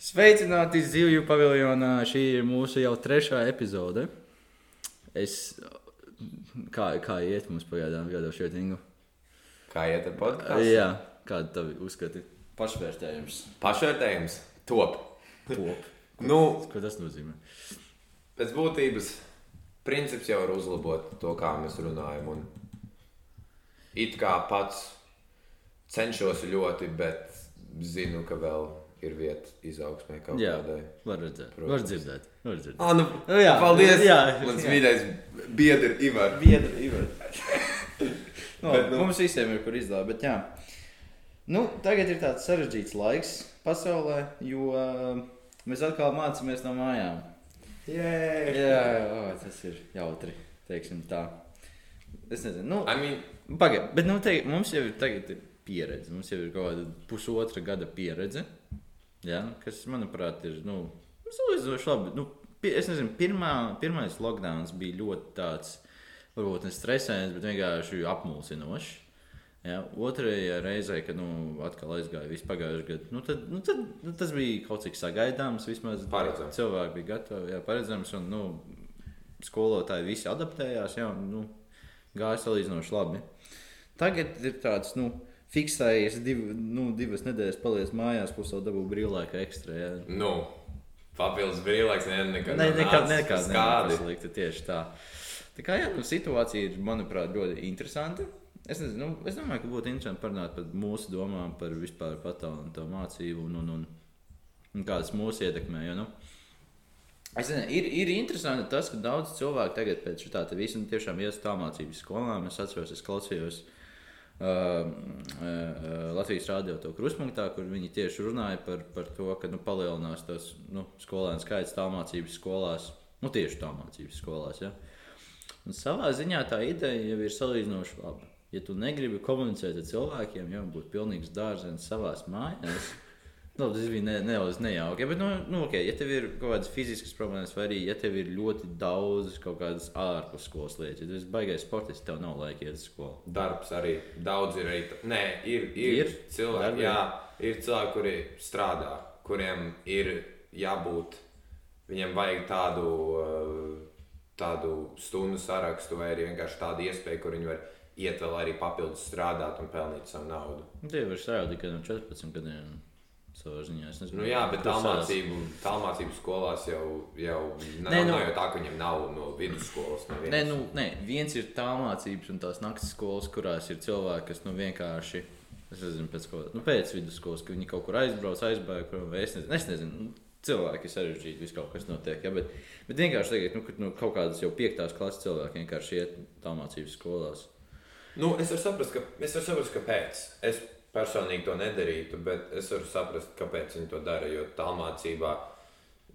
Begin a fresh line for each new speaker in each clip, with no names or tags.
Sveicināti zivju paviljonā. Šī ir mūsu jau trešā epizode. Es, kā, kā iet mums pagaidām gada šeit, Ingu?
Kā iet ar podkāstu?
Jā, kāda tavi uzskati? Pašvērtējums.
Pašvērtējums top.
Top.
Nu,
Ko tas nozīmē?
pēc būtības princips jau ir uzlabot to, kā mēs runājam. Un it kā pats cenšos ļoti, bet zinu, ka vēl ir vieta izaugsmē kaut
Jā,
kādai.
var redzēt.
Protams.
Var dzirdēt. Var dzirdēt.
Ah, nu,
Nu, jā,
paldies!
jā,
Mans mīļais biedrs Ivar.
Biedri, Ivar. no,
Bet, nu-
Mums visiem ir kur izlāpt, bet jā. Nu, tagad ir tāds sarežģīts laiks pasaulē, jo uh, mēs atkal mācāmies no mājām.
Yeah.
Jā, jā, tas ir jautri. Teiksim tā. Es nezinu, nu,
I mean,
pagaidi, bet nu, te, mums jau ir tagad ir pieredze. Mums jau ir kaut kāda pusotra gada pieredze. Jā, kas, manuprāt, ir nu, salīdzinoši labi. Nu, es nezinu, pirmā, pirmais lockdown bija ļoti tāds, varbūt ne stresēns, bet vienkārši apmulsinošs. Jā, otrajā reizē, kad nu, atkal aizgāja viss pagājušajā gadā, nu, tad, nu, tad, nu, tas bija kaut cik sagaidāms. Vismaz
Paredzams.
cilvēki bija gatavi, jā, paredzams. Un, nu, skolotāji visi adaptējās, jā, un, nu, gāja salīdzinoši labi. Tagad ir tāds, nu, fiksējies div, nu, divas nedēļas, paliec mājās, plus vēl dabū brīvlaika ekstra. Jā.
nu, papildus brīvlaiks, ne, nekad
Ne,
nav
nekad,
nācis
nekad
skādi.
nepaslikta tieši tā. Tā kā jā, nu, situācija ir, manuprāt, ļoti interesanta. Es, nezinu, nu, es domāju, ka būtu interesanti parunāt par mūsu domām par vispār patālināto mācību un, un, un, un kādas mūsu ietekmē. Jo, nu, es nezinu, ir, ir interesanti tas, ka daudz cilvēku tagad pēc tā visa nu, tiešām ies tālmācības skolām. Es atceros, es klausījos uh, Latvijas rādio to kruspunktā, kur viņi tieši runāja par, par to, ka nu, palielinās tas nu, skolēnu skaits tālmācības skolās, nu tieši tālmācības skolās. Ja? Un savā ziņā tā ideja jau ir salīdzinoši laba. Ja tu negribi komunicēt ar cilvēkiem, jau būtu pilnīgs dārziņš savā mājās. Nu, tas bija ne, nedaudz nejauki. Bet, nu, nu, okay, ja tev ir kaut kādas fiziskas problēmas, vai arī ja tev ir ļoti daudz kaut kādas ārpus skolas lietas, ja tu esi baigais sportists, tev nav laika iet uz skolu.
Darbs arī daudz ir. Arī, nē, ir, ir,
Ir?
cilvēki, jā, ir cilvēki, kuri strādā, kuriem ir jābūt, viņiem vajag tādu, uh, tādu stundu sarakstu vai vienkārši tādu iespēju, kur viņi var iet vēl arī papildus strādāt un pelnīt savu naudu.
Nu, Tie var strādāt tikai no 14 gadiem. Savā ziņā es nezinu,
Nu, jā, bet tālmācību, tālmācību skolās jau, jau nav,
Nē, nu-
nav jau tā, ka viņiem nav no vidusskolas. No
Nē, nu, nē, viens ir tā mācības un tās naktas skolas, kurās ir cilvēki, kas nu, vienkārši. Es nezinu, pēc, ko, nu, pēc vidusskolas, ka viņi kaut kur aizbrauc, aizbēga prom. Es nezinu, es nezinu. nu, cilvēki ir sarežģīti, viss kaut kas notiek. Ja, bet, bet vienkārši tagad, nu, kad nu, kaut kādas jau piektās klases cilvēki vienkārši iet tā mācības skolās.
Nu, es varu saprast, ka, es varu saprast, kāpēc. Es personīgi to nedarītu, bet es varu saprast, kāpēc viņi to dara. Jo tālmācībā,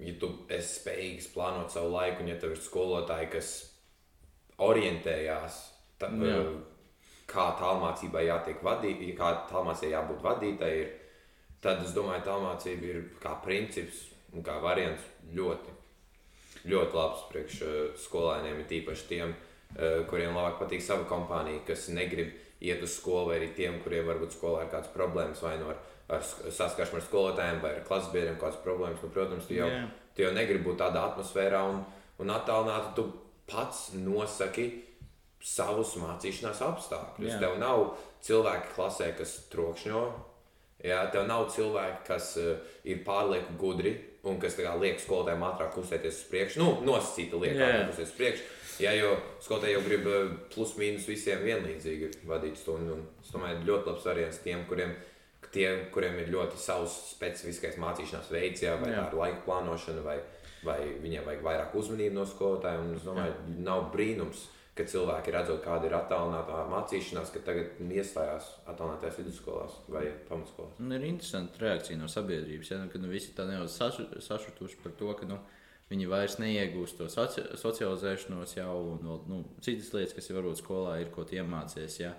ja tu esi spējīgs plānot savu laiku, un ja tev ir skolotāji, kas orientējās, tā,
Jā.
kā tālmācībai jātiek vadītai, kā tālmācībai jābūt vadītai, ir, tad es domāju, tālmācība ir kā princips un kā variants ļoti, ļoti labs priekš eh, skolēniem, ir tīpaši tiem, eh, kuriem labāk patīk sava kompānija, kas negrib iet uz skolu, vai arī tiem, kuriem varbūt skolā ir kādas problēmas, vai no ar, ar sk- saskarsmi ar skolotājiem, vai ar klases biedriem kādas problēmas. Nu, protams, tu jau,
Jā.
tu jau negribi būt tādā atmosfērā un, un attālināti. Tu pats nosaki savus mācīšanās apstākļus.
Jā.
Tev nav cilvēki klasē, kas trokšņo. Jā, tev nav cilvēki, kas uh, ir pārlieku gudri un kas liek skolotājiem ātrāk kustēties uz priekšu. Nu, nosacīta liek
Jā.
ātrāk kustēties uz priekšu. Jā, jo skolotāji jau grib uh, plus mīnus visiem vienlīdzīgi vadīt stundu. Un Es domāju, ļoti labs variants tiem, kuriem, tiem, kuriem ir ļoti savs specifiskais mācīšanās veids, jā, vai
Jā.
ar laika plānošanu, vai, vai viņiem vajag vairāk uzmanību no skolotāja. Es domāju, nav brīnums, ka cilvēki redzot, kāda ir attālinātā mācīšanās, ka tagad iestājās attālinātajās vidusskolās vai pamatskolās.
Un ir interesanti reakcija no sabiedrības, ja, nu, kad nu, visi tā nedaudz sašu, sašutuši par to, ka nu, viņi vairs neiegūst to soci socializēšanos jau un vēl, nu, citas lietas, kas varbūt skolā ir, ko tie iemācies. Ja.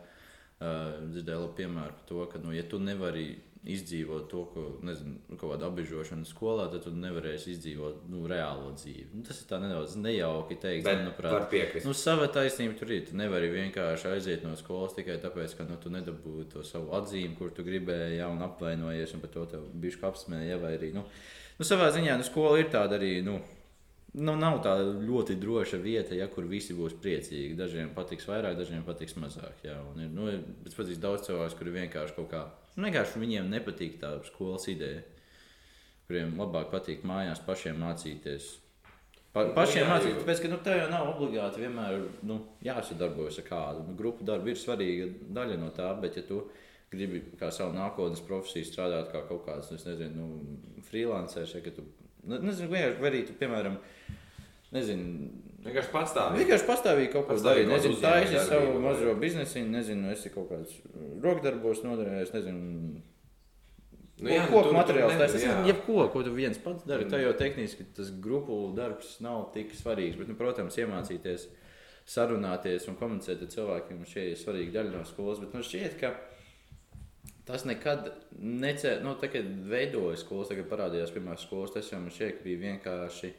Uh, dzirdēju labu piemēru par to, ka, nu, ja tu nevari izdzīvot to, ko, nezinu, nu, kaut kāda apbežošana skolā, tad tu nevarēsi izdzīvot nu, reālo dzīvi. Nu, tas ir tā nedaudz nejauki teikt,
Bet
manuprāt.
piekrist.
Nu, sava taisnība tur ir. Tu nevari vienkārši aiziet no skolas tikai tāpēc, ka nu, tu nedabūji to savu atzīmi, kur tu gribēji, ja un apvainojies, un par to tev bija apsmēja. Vai arī, nu, nu, savā ziņā nu, skola ir tāda arī. Nu, Nu, nav tāda ļoti droša vieta, ja, kur visi būs priecīgi. Dažiem patiks vairāk, dažiem patiks mazāk. Un ir, nu, es pazīstu daudz cilvēku, kuri vienkārši kaut kā, nu, vienkārši viņiem nepatīk tā skolas ideja, kuriem labāk patīk mājās pašiem mācīties. Pa, pašiem
jā,
mācīties, tāpēc, ka nu, tev jau nav obligāti vienmēr nu, jāsadarbojas ar kādu. Nu, grupu darbi ir svarīga daļa no tā, bet, ja tu gribi kā savu nākotnes profesiju strādāt kā kaut kāds, es nezinu, nu, freelanceris, ja, ne- nezinu, vienkārši, vai arī tu, piemēram, nezinu,
Vienkārši patstāvīgi.
Vienkārši pastāvīgi kaut ko
Pastāvīgi
darīt. Nezinu, tā
uzņēmēju
savu mazo biznesu, nezinu, esi kaut kāds rokdarbos nodarbojies, nezinu.
Nu, jā, nu,
koku materiāls, tas ir jebko, ko tu viens pats dari. Tā jau tehniski tas grupu darbs nav tik svarīgs. Bet, nu, protams, iemācīties sarunāties un komunicēt ar cilvēkiem, šie ir svarīgi daļa no skolas. Bet man šķiet, ka tas nekad necēlās, nu, tā, kad veidojas skolas, tagad parādījās pirmās skolas, tas jau man šķiet, ka bija vienkārši,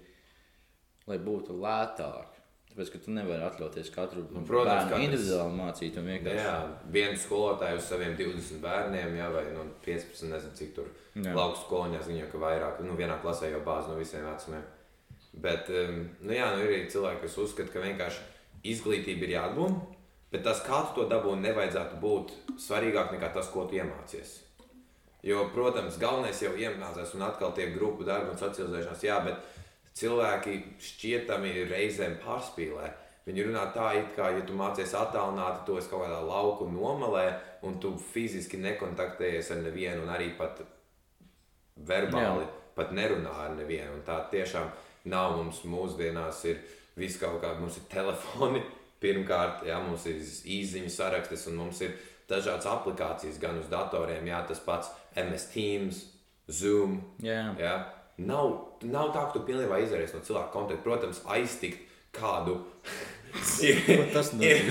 lai būtu lētāk. Tāpēc, ka tu nevari atļauties katru
Nu, protams,
bērnu individuāli mācīt vienkārši.
Jā, viens skolotājs uz saviem 20 bērniem, jā, vai nu, 15, nezinu, cik tur
Jā.
laukas skolņās, viņa ka vairāk, nu, vienā klasē jau bāz no visiem vecumiem. Bet, um, nu, jā, nu, ir arī cilvēki, kas uzskata, ka vienkārši izglītība ir jāatgūst, bet tas, kā tu to dabūji, nevajadzētu būt svarīgāk nekā tas, ko tu iemācies. Jo, protams, galvenais jau iemācās un atkal tie grupu darbi un socializēšanās, jā, bet cilvēki šķietami reizēm pārspīlē. Viņi runā tā, it kā, ja tu mācies attālināti, to es kaut kādā lauku nomalē, un tu fiziski nekontaktējies ar nevienu, un arī pat verbāli
Jā.
pat nerunā ar nevienu. Un tā tiešām nav mums mūsdienās. Ir viss kaut kā, mums ir telefoni, pirmkārt, jā, mums ir īsiņu sarakstis, un mums ir dažādas aplikācijas gan uz datoriem, jā, tas pats MS Teams, Zoom.
Jā.
Jā. Nav, nav tā, ka tu pilnībā izvērties no cilvēka kontakta. Protams, aiztikt kādu. ir,
tas
ir,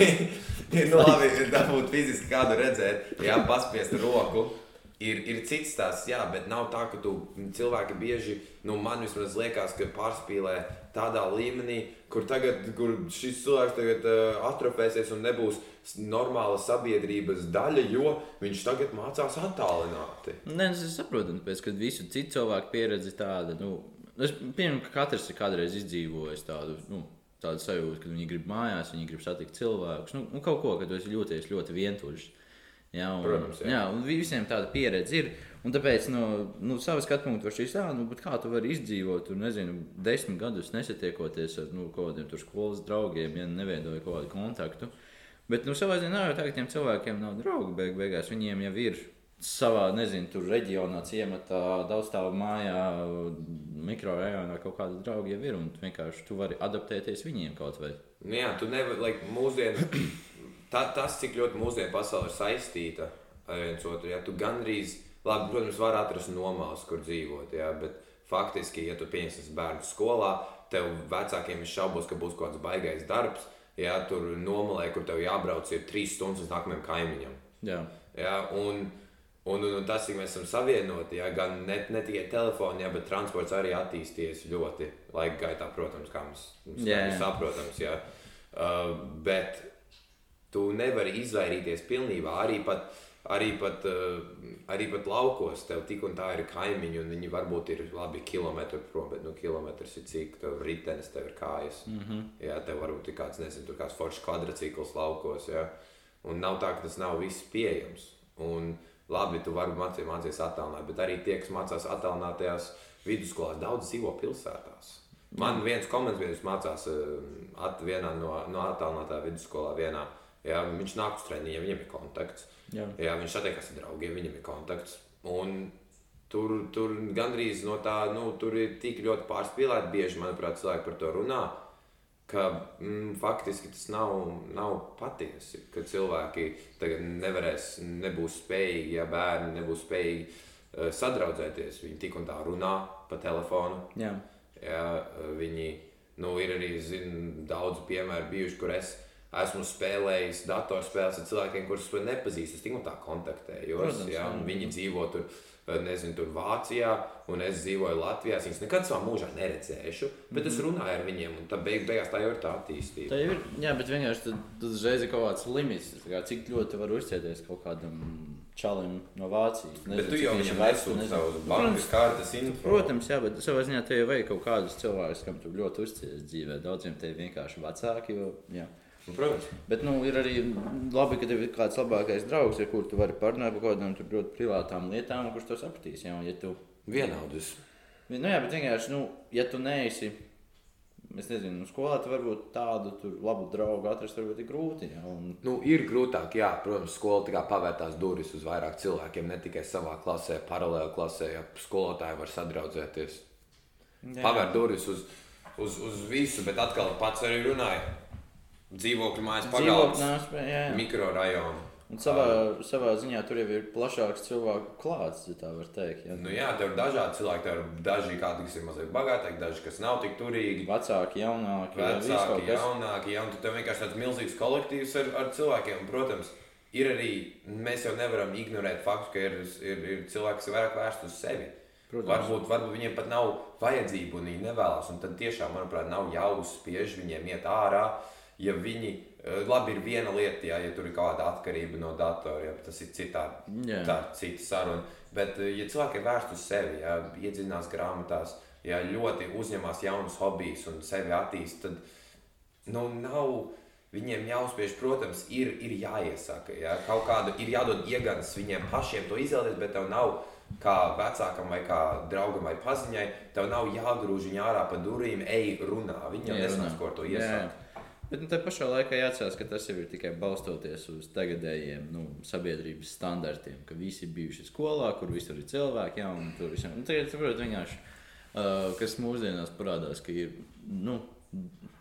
ir nu, labi, ir dabūt fiziski kādu redzēt, jā, paspiest roku. Ir, ir cits tās, jā, bet nav tā, ka tu cilvēki bieži, nu, man vismaz liekas, ka pārspīlē tādā līmenī, kur tagad, kur šis cilvēks tagad uh, atrofēsies un nebūs normāla sabiedrības daļa, jo viņš tagad mācās attālināti.
Nē, tas ir saprotami, tāpēc, ka visu citu cilvēku pieredze ir tāda. Nu, es pieņemu, ka katrs ir kādreiz izdzīvojis tādu, nu, tādu sajūtu, ka viņi grib mājās, viņi grib satikt cilvēkus. Nu, nu, kaut ko, kad tu esi jūties ļoti vientuļš. Jā, un,
Protams, jā.
jā. un visiem tāda pieredze ir. Un tāpēc, no nu, savas skatu punkta, šis tā, nu, kā tu vari izdzīvot, tur, nezinu, desmit gadus nesatiekoties ar nu, kaut kādiem skolas draugiem, ja neveidoja kaut kādu kontaktu. Bet, nu, savā ziņā jau tā, ka tiem cilvēkiem nav draugi. Beig, beigās viņiem jau ir savā, nezinu, tur reģionā, ciematā, daudzstāvu mājā, mikrorajonā kaut kādi draugi jau ir. Un vienkārši tu vari adaptēties viņiem kaut vai.
Nu, jā, tu nevari, like, mūsdienu, ta, tas, cik ļoti mūsdienu pasaule ir saistīta ar viens otru. Ja tu gandrīz, labi, protams, var atrast nomās, kur dzīvot, jā, bet faktiski, ja tu pieņemsi bērnu skolā, tev vecākiem ir šaubos, ka būs kaut kāds baigais darbs. Jā, tur nomalē, kur tev jābrauc, ir trīs stundas līdz nākamajam kaimiņam.
Jā,
Jā, un, un, un, un tas, cik mēs esam savienoti, jā, gan ne, ne tikai telefonā, bet transports arī attīstījies ļoti laika gaitā, protams, kā mums, mums yeah. saprotams. Jā. Uh, bet tu nevari izvairīties pilnībā. Arī pat, arī pat, uh, arī pat laukos tev tik un tā ir kaimiņi, un viņi varbūt ir labi kilometri prom, bet nu, kilometrs ir cik tev ritenis, tev ir kājas. Mm. -hmm. Jā, tev varbūt ir kāds, nezinu, tur kāds foršs kvadrcikls laukos. Jā. Un nav tā, ka tas nav viss pieejams. Un labi, tu vari mācī, mācīties attālināt, bet arī tie, kas mācās attālinātajās vidusskolās, daudz dzīvo pilsētās. Man viens komentārs mācās uh, at, vienā no, no attālinātā vidusskolā. Vienā. Jā, viņš nāk uz treniņiem, viņam ir kontakts.
jā.
Jā, viņš satiekas ar draugiem, viņam ir kontakts. Un tur, tur gandrīz no tā, nu, tur ir tik ļoti pārspīlēti. Bieži, manuprāt, cilvēki par to runā. Ka mm, faktiski tas nav, nav patiesi. Ka cilvēki tagad nevarēs, nebūs spējīgi, ja bērni nebūs spējīgi uh, sadraudzēties. Viņi tik un tā runā pa telefonu.
jā.
Jā, viņi nu, ir arī zin, daudz piemēru bijuši, kur es esmu spēlējis datorspēles ar cilvēkiem, kurus nepazīstu. Es tikai tā kontaktējos.
Protams,
jā,
jā.
un viņi dzīvo tur. eh, Nezinu, tur Vācijā, un es dzīvoju Latvijā. Es viņus nekad savā mūžā neredzēšu, bet
Mhm.
es runāju ar viņiem, un tā beig, beigās tā jau ir tā attīstība.
Tā ir, jā, bet vienkārši tad, tad uzreiz ir kaut kāds limits. Tā Kā, cik ļoti tu vari uzticēties kaut kādam čalim no Vācijas?
Bet tu jau viņam
nezini.
savus bankas kartes info.
Protams, jā, bet savā ziņā te jau vajag kaut kādus cilvēkus, kam tu ļoti uzticies dzīvē. Daudziem te ir vienkārši vecāki. Jo, jā.
Nu, Protams.
Bet nu, ir arī labi, ka tev ir kāds labākais draugs, ar kuru tu vari parunāt par kaut kādām ļoti privātām lietām, kurš to sapratīs. Jā, ja tu,
Vienādus.
nu, jā, bet vienkārši, nu, ja tu neesi. Es nezinu, nu, skolā tu varbūt tādu tur labu draugu atrast, varbūt ir grūti. Jā, un,
Nu, ir grūtāk, jā, protams, skola pavērtās durvis uz vairāk cilvēkiem, ne tikai savā klasē, paralēli klasē, ja skolotāji var sadraudzēties.
jā,
Pavērt durvis uz, uz, uz visu, bet atkal pats arī runāja. Dzīvokļu mājas
jā, jā.
mikrorajonu.
Un savā, savā ziņā tur jau ir plašāks cilvēku klāts, ja tā var teikt. Jā.
Nu, jā, tev ir dažādi cilvēki. Tev ir daži, kādi, kas ir mazliet bagātāki, daži, kas nav tik turīgi.
Vecāki, jaunāki, jā,
Vecāki, jaunāki, ja, un tu tev vienkārši tāds milzīgs kolektīvs ar, ar cilvēkiem. Un, protams, ir arī, mēs jau nevaram ignorēt faktu, ka ir, ir, ir cilvēki, kas ir vairāk vērsti uz sevi.
Protams.
Varbūt, varbūt viņiem pat nav vajadzību un viņi nevēlas. Un tad tiešām, manuprāt, nav jāuzspiež viņiem iet ārā. Ja viņi, eh, labi, ir viena lieta, ja, ja tur ir kāda atkarība no datora, ja, tas ir citā,
Jā.
tā cita saruna. Bet, eh, ja cilvēki ir vērsti uz sevi, ja, iedziļinās grāmatās, ja ļoti uzņemas jaunus hobijus un sevi attīstīt, tad nu, nav viņiem jāuzspiež. Protams, ir, ir jāiesaka. Ja? Kaut kāda ir jādod iegāns viņiem pašiem to izvēlēties, bet tev nav. Kā vecākam, vai kā draugam, vai paziņai, tev nav jāgrūž viņa ārā pa durvīm, ej, runā. Viņa jau
Jā, runā.
ko to
Jā,
iesākt.
Bet nu, tā pašā laikā jāatcerās, ka tas jau ir tikai balstoties uz tagadējiem nu, sabiedrības standartiem, ka visi ir bijuši skolā, kur visur ir cilvēki, jā, un tur visam. Un tagad, saprot, vienkārši, uh, kas mūsdienās parādās, ka ir nu,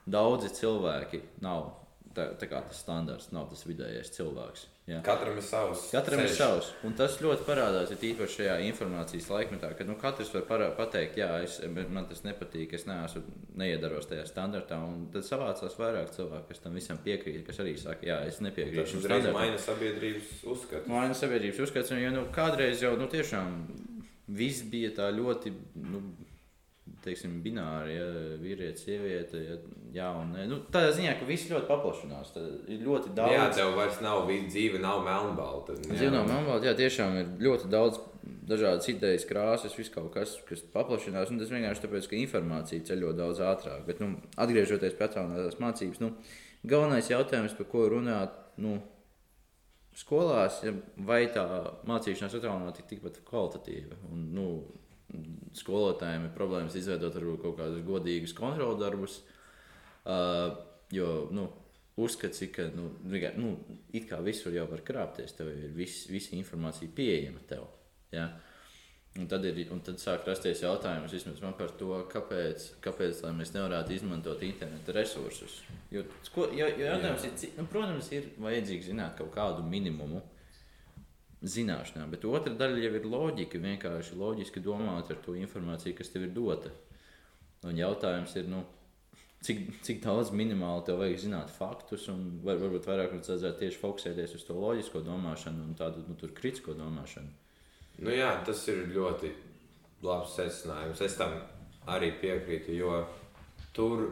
daudzi cilvēki, nav tā, tā kā tas standarts, nav tas vidējais cilvēks. Jā.
Katram ir savs.
Katram ir
ceļš.
savs. Un tas ļoti parādās, ir īpaši šajā informācijas laikmetā, kad nu, katrs var parā, pateikt, jā, es, man tas nepatīk, es neesmu neiedaros tajā standartā. Un tad savācās vairāk cilvēku, kas tam visam piekrīt, kas arī saka, jā, es
Tas
nepiekrītu
uzreiz
standartam.
maina sabiedrības uzskatu.
Maina sabiedrības uzskats, jo nu, kādreiz jau nu, tiešām viss bija tā ļoti. Nu, Teiksim, bināri, ja vīrietis, sieviete, ja, jā, un nē. Nu, tādā ziņā, ka viss ļoti paplašinās. Ir ļoti daudz.
Jā, tev vairs nav dzīve, nav melnbalta. Jā.
Zinām, man vēl, jā, tiešām ir ļoti daudz dažādas idejas, krāsas, viss kaut kas, kas paplašinās. un Tas vienkārši tāpēc, ka informācija ceļo daudz ātrāk. Bet, nu, atgriežoties pie attālinātās mācības, nu, galvenais jautājums, par ko runāt nu, skolās, vai tā mācīšanās attālināti ir tikpat kvalitatīva. Un, nu, skolotājiem ir problēmas izveidot varbūt, kaut kādus godīgus kontroldarbus. Uh, jo, nu, uzskats, ir, ka nu, vienkār- nu, it kā visur jau var krāpties, tev ir vis, visa informācija pieejama tev. Ja? Un tad, ir, un tad sāk rasties jautājums man par to, kāpēc, kāpēc mēs nevarētu izmantot interneta resursus. Jo, sko, jo, jo jautājums
Jā.
ir, nu, protams, ir vajadzīgs zināt kaut kādu minimumu zināšanām, bet otra daļa jau ir loģika. Vienkārši loģiski domāt ar to informāciju, kas tev ir dota. Un jautājums ir, nu, cik, cik daudz minimāli tev vajag zināt faktus, un var, varbūt vairāk mums vajadzētu tieši fokusēties uz to loģisko domāšanu un tādu nu, kritisko domāšanu.
Nu, jā, tas ir ļoti labs secinājums. Es tam arī piekrītu, jo tur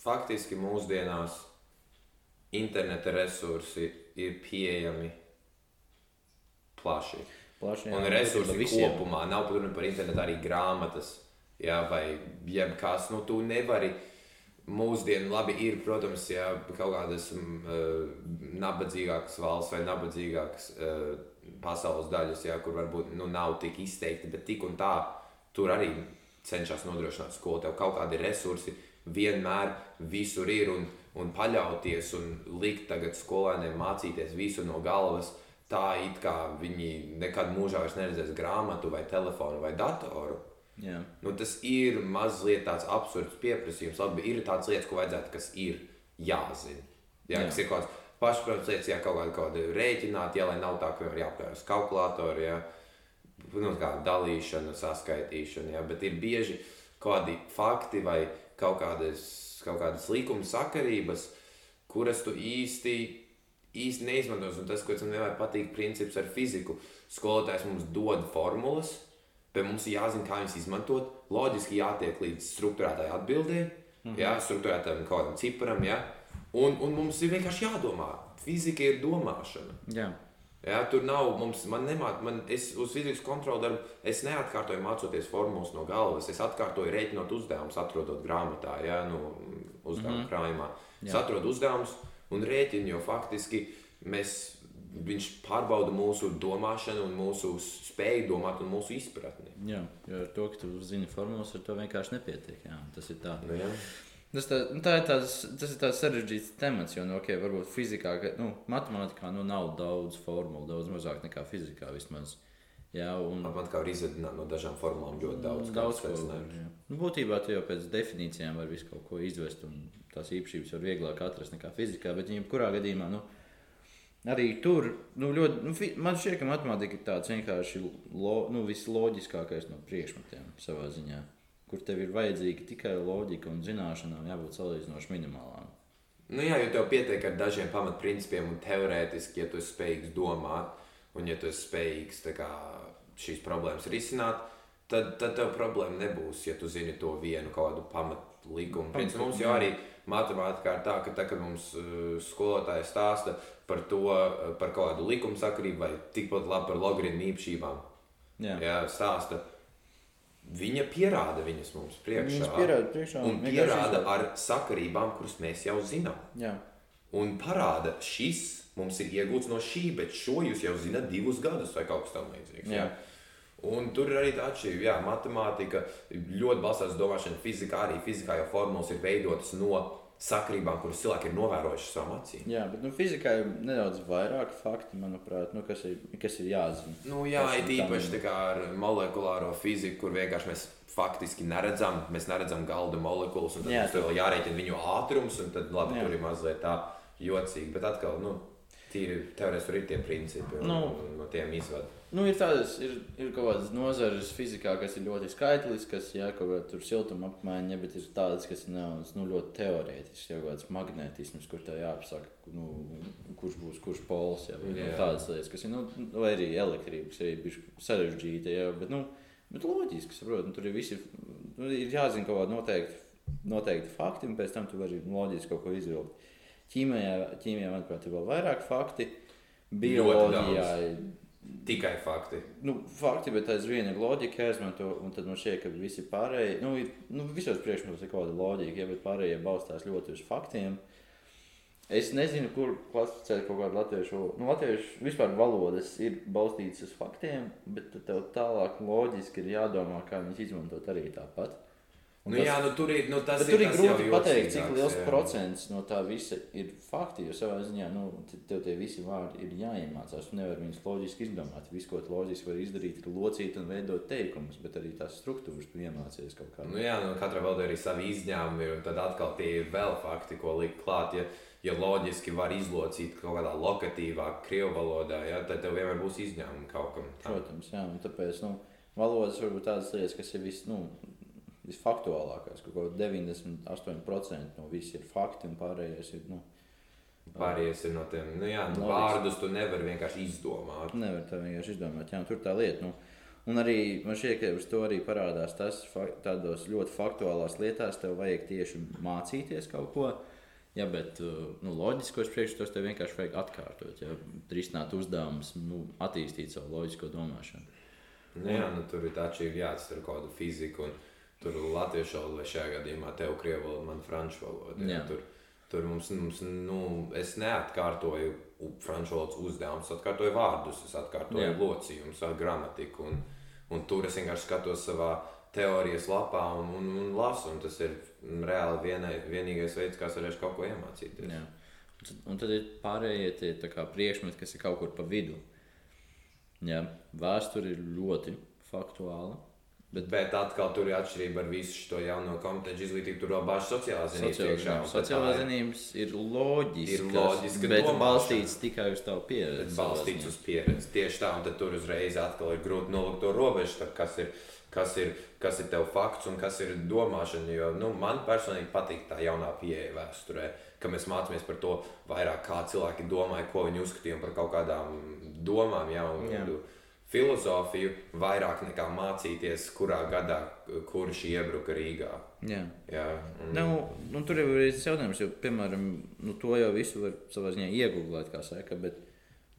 faktiski mūsdienās interneta resursi ir pieejami plaši.
Plaši,
Un
jā,
resursi
visiem.
kopumā nav runa par internetu, arī grāmatas, jā, vai jebkas. Nu, tu nevari mūsdienu, labi, ir, protams, jā, kaut kādas eh, nabadzīgākas valsts vai nabadzīgākas uh, pasaules daļas, jā, kur varbūt nu, nav tik izteikti, bet tik un tā tur arī cenšas nodrošināt skolu. Tev kaut kādi resursi vienmēr visur ir un, un paļauties un likt tagad skolēniem mācīties visu no galvas. Tā it kā viņi nekad mūžā vairs neredzēs grāmatu, vai telefonu, vai datoru.
Jā.
Nu, tas ir mazliet tāds absurds pieprasījums. Labi, ir tādas lietas, ko vajadzētu, kas ir jāzina. Jā,
Jā.
kas ir kaut kāds pašsaprotams lietas, jā, kaut kāda, kaut kāda rēķināt, jā, lai nav tā, ka var jāpērk uz kalkulātoru, jā, nu, kā dalīšana, saskaitīšana, jā, bet ir bieži kaut kādi fakti vai kaut kādas, kaut kādas likuma sakarības, kuras tu īsti, īsti neizmantos. Un tas, ko man vienmēr patīk, princips ar fiziku. Skolotājs mums dod formulas, bet mums ir jāzina, kā viņas izmantot. Loģiski jātiek līdz struktūrētai atbildēji, mm -hmm. jā, struktūrētam kaut kādam ciparam, jā. Un, un mums ir vienkārši jādomā. Fizika ir domāšana.
Jā.
Ja, tur nav, mums, man nemāc, man, es uz fizikas kontroli darbu, es neatkārtoju mācoties formulas no galvas. Es atkārtoju rēķinot uzdevumus, atrodot grāmatā, ja, nu, uzdevuma mm -hmm. krājumā. Es Jā. atrodu uzdevumus un rēķinu, jo faktiski mēs, viņš pārbauda mūsu domāšanu un mūsu spēju domāt un mūsu izpratni.
Jā, jo ar to, ka tu zini formulas, ar to vienkārši nepietiek. Jā, tas ir tā.
Nu, jā.
Tas, tā, nu, tā ir tāds, tas ir tāds sarežģīts temats, jo, nu, okay, varbūt fizikā, ka, nu, matemātikā nu, nav daudz formulu, daudz mazāk nekā fizikā vismaz. Jā, un...
Matemātikā var izvedināt no dažām formulām ļoti daudz.
Daudz ko var. Nu, būtībā tu jau pēc definīcijām var visu kaut ko izvest, un tās īpašības var vieglāk atrast nekā fizikā, bet jebkurā gadījumā, nu, arī tur, nu, ļoti, nu, man šķiet, ka matemātika ir tāds vienkārši lo, nu, visloģiskākais no priekšmetiem savā ziņā kur tev ir vajadzīga tikai loģika un zināšanām, jābūt salīdzinoši minimālām.
Nu jā, jo tev pietiek ar dažiem pamatprincipiem, un teorētiski, ja tu esi spējīgs domāt, un ja tu esi spējīgs kā, šīs problēmas risināt, tad, tad tev problēma nebūs, ja tu zini to vienu kādu pamatlikumu. Principā mums jau arī matemātikā ir tā, ka tā, kad mums uh, skolotāji stāsta par to, uh, par kādu likumsakarību vai tikpat labi par logaritmu īpašībām, jā. Jā, stāsta Viņa pierāda viņas mums priekšā. Viņas
pierāda priekšā.
Un pierāda ar sakarībām, kuras mēs jau zinām.
Jā.
Un parāda, šis mums ir iegūts no šī, bet šo jūs jau zināt divus gadus vai kaut kas tamlīdzīgs. Jā. Un tur ir arī tā atšķirība. Jā, matemātika ļoti balstās uz domāšanu, fizikā arī fizikā jau formulas ir veidotas no sakrībām, kuras cilvēki ir novērojuši savām acīm.
Jā, bet nu, fizikā ir nedaudz vairāk faktu, manuprāt, nu, kas, ir, kas ir jāzina.
Nu, jā, ir īpaši ar molekulāro fiziku, kur vienkārši mēs faktiski neredzam, mēs neredzam galda molekulas, un tad jā, mums vēl jārēķina viņu ātrums, un tad labi, jā. tur ir mazliet tā jocīgi. Bet atkal, nu, tīri teorētiski tur ir tie principi, un,
nu,
un no tiem izvada.
Nu, ir tādas, ir, ir kaut kādas nozares fizikā, kas ir ļoti skaitliskas, ja kaut kāda tur siltuma apmaiņa, ja, bet ir tādas, kas ir nu, ļoti teorētiskas, jau kāds magnetisms, kur tev jāapsaka, nu, kurš būs kurš pols, ja, vai nu, tādas lietas, kas ir, nu, vai arī elektrība, kas ir sarežģīta, ja, bet, nu, bet loģiski, saprot, nu, tur ir visi, nu, ir jāzina kaut kādi noteikti, noteikti fakti, un pēc tam tu vari loģiski kaut ko izvilkt. Ķīmijā, ķīmijā manuprāt, ir vēl vairāk fakti, bioloģijā ir
Tikai fakti.
Nu, fakti, bet aizvien ir loģika jāizmanto. Un tad man šķiet, ka visi pārējie, nu, ir, nu visos priekšmetos ir kaut kāda loģika, ja, bet pārējie balstās ļoti uz faktiem. Es nezinu, kur klasificēt kaut kādu latviešu. Nu, latviešu vispār valodas ir balstītas uz faktiem, bet tev tālāk loģiski ir jādomā, kā viņas izmantot arī tāpat.
Un nu, tas, jā, nu, tur ir, nu, tas
tur
ir,
ir grūti pateikt, cik liels jā. procents no tā visa ir fakti. Jo savā ziņā nu, tev tie visi vārdi ir jāiemācās. Tu nevari viņus loģiski izdomāt. Viss, ko loģiski vari izdarīt, ir locīt un veidot teikumus, bet arī tās struktūras tu iemācies kaut kādā.
Nu, jā, nu, katra valoda ir savi izņēmumi, un tad atkal tie ir vēl fakti, ko likt klāt. Ja, ja loģiski var izlocīt kaut kādā lokatīvā, krievu valodā, ja, tad tev vienmēr būs izņēmumi kaut kam.
Tam. Protams, jā, un tāpēc nu, valodas varbūt tādas lietas, kas ir vis, nu, visfaktuālākais. Kaut kā 98% no viss ir fakti, un pārējais ir. Nu,
Pārējais ir no tiem nu, jā, nu, vārdus, tu nevari vienkārši izdomāt.
Nevar tā vienkārši izdomāt. Jā, tur tā lieta. Nu, un arī man šķiet, ka uz to arī parādās tas, tādos ļoti faktuālās lietās, tev vajag tieši mācīties kaut ko. Jā, bet nu, loģiskos priekšstats tev vienkārši vajag atkārtot, ja risināt uzdevumus, nu, attīstīt savu loģisko domāšanu.
Nu, jā, nu, tur ir tā atšķirība, jāatcer kaut kādu fiziku. Un tur latviešu valoda, vai šajā gadījumā tev krievu valoda, man franču valoda. Ja, tur, tur mums, mums nu, es neatkārtoju franču valodas uzdevumus, atkārtoju vārdus, es atkārtoju Jā. locījumus, gramatiku. Un, un tur es vienkārši skatos savā teorijas lapā un, un, un lasu. Un tas ir reāli vienai, vienīgais veids, kā es varēšu kaut ko iemācīties.
Jā. Un tad ir pārējie tie priekšmeti, kas ir kaut kur pa vidu. Jā, vēsture ir ļoti faktuāla.
Bet, bet atkal tur ir atšķirība ar visu šo jauno kompetenci izglītību. Tur vēl bāžas sociālās zinības.
Sociālās, sociālās zinības ir loģiskas, ir loģiska bet domāšana. balstīts tikai uz tavu pieredzi.
Balstīts uz pieredzi. Tieši tā, un tad tur uzreiz atkal ir grūti nolikt to robežu, kas ir, kas ir, kas ir tev fakts un kas ir domāšana. Jo nu, man personīgi patīk tā jaunā pieeja vēsturē, ka mēs mācāmies par to vairāk, kā cilvēki domāja, ko viņi uzskatīja par kaut kādām domām. Ja, un,
Jā.
Filozofiju vairāk nekā mācīties, kurā gadā kurš iebruka Rīgā.
Jā.
Jā, un,
Nu, nu, tur jau ir jautājums, jo, piemēram, nu, to jau visu var savā ziņā iegūt, kā saka. Bet,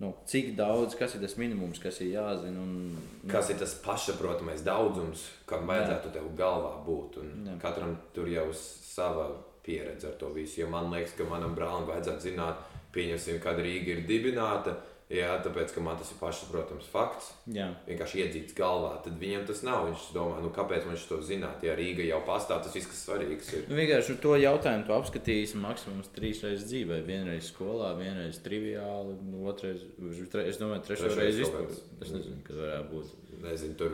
nu, cik daudz, kas ir tas minimums, kas ir jāzina? Un, nu,
Kas ir tas pašsaprotamais daudzums, kam vajadzētu tev galvā būt? Katram tur jau sava pieredze ar to visu. Jo man liekas, ka manam brālim vajadzētu zināt, pieņemsim, kad Rīga ir dibināta. Jā, tāpēc, ka man tas ir pašsaprotams fakts,
jā.
vienkārši iedzīts galvā. Tad viņam tas nav. Viņš domā, nu, kāpēc man to zināt? Ja Rīga jau pastāv, tas viss, kas svarīgs ir.
Nu, vienkārši to jautājumu tu apskatīsi maksimums trīs reizes dzīvē. Vienreiz skolā, vienreiz triviāli, nu, otrreiz, tre, es domāju, trešo reizi vispār. Es nezinu, kas varētu būt.
Nezinu, tur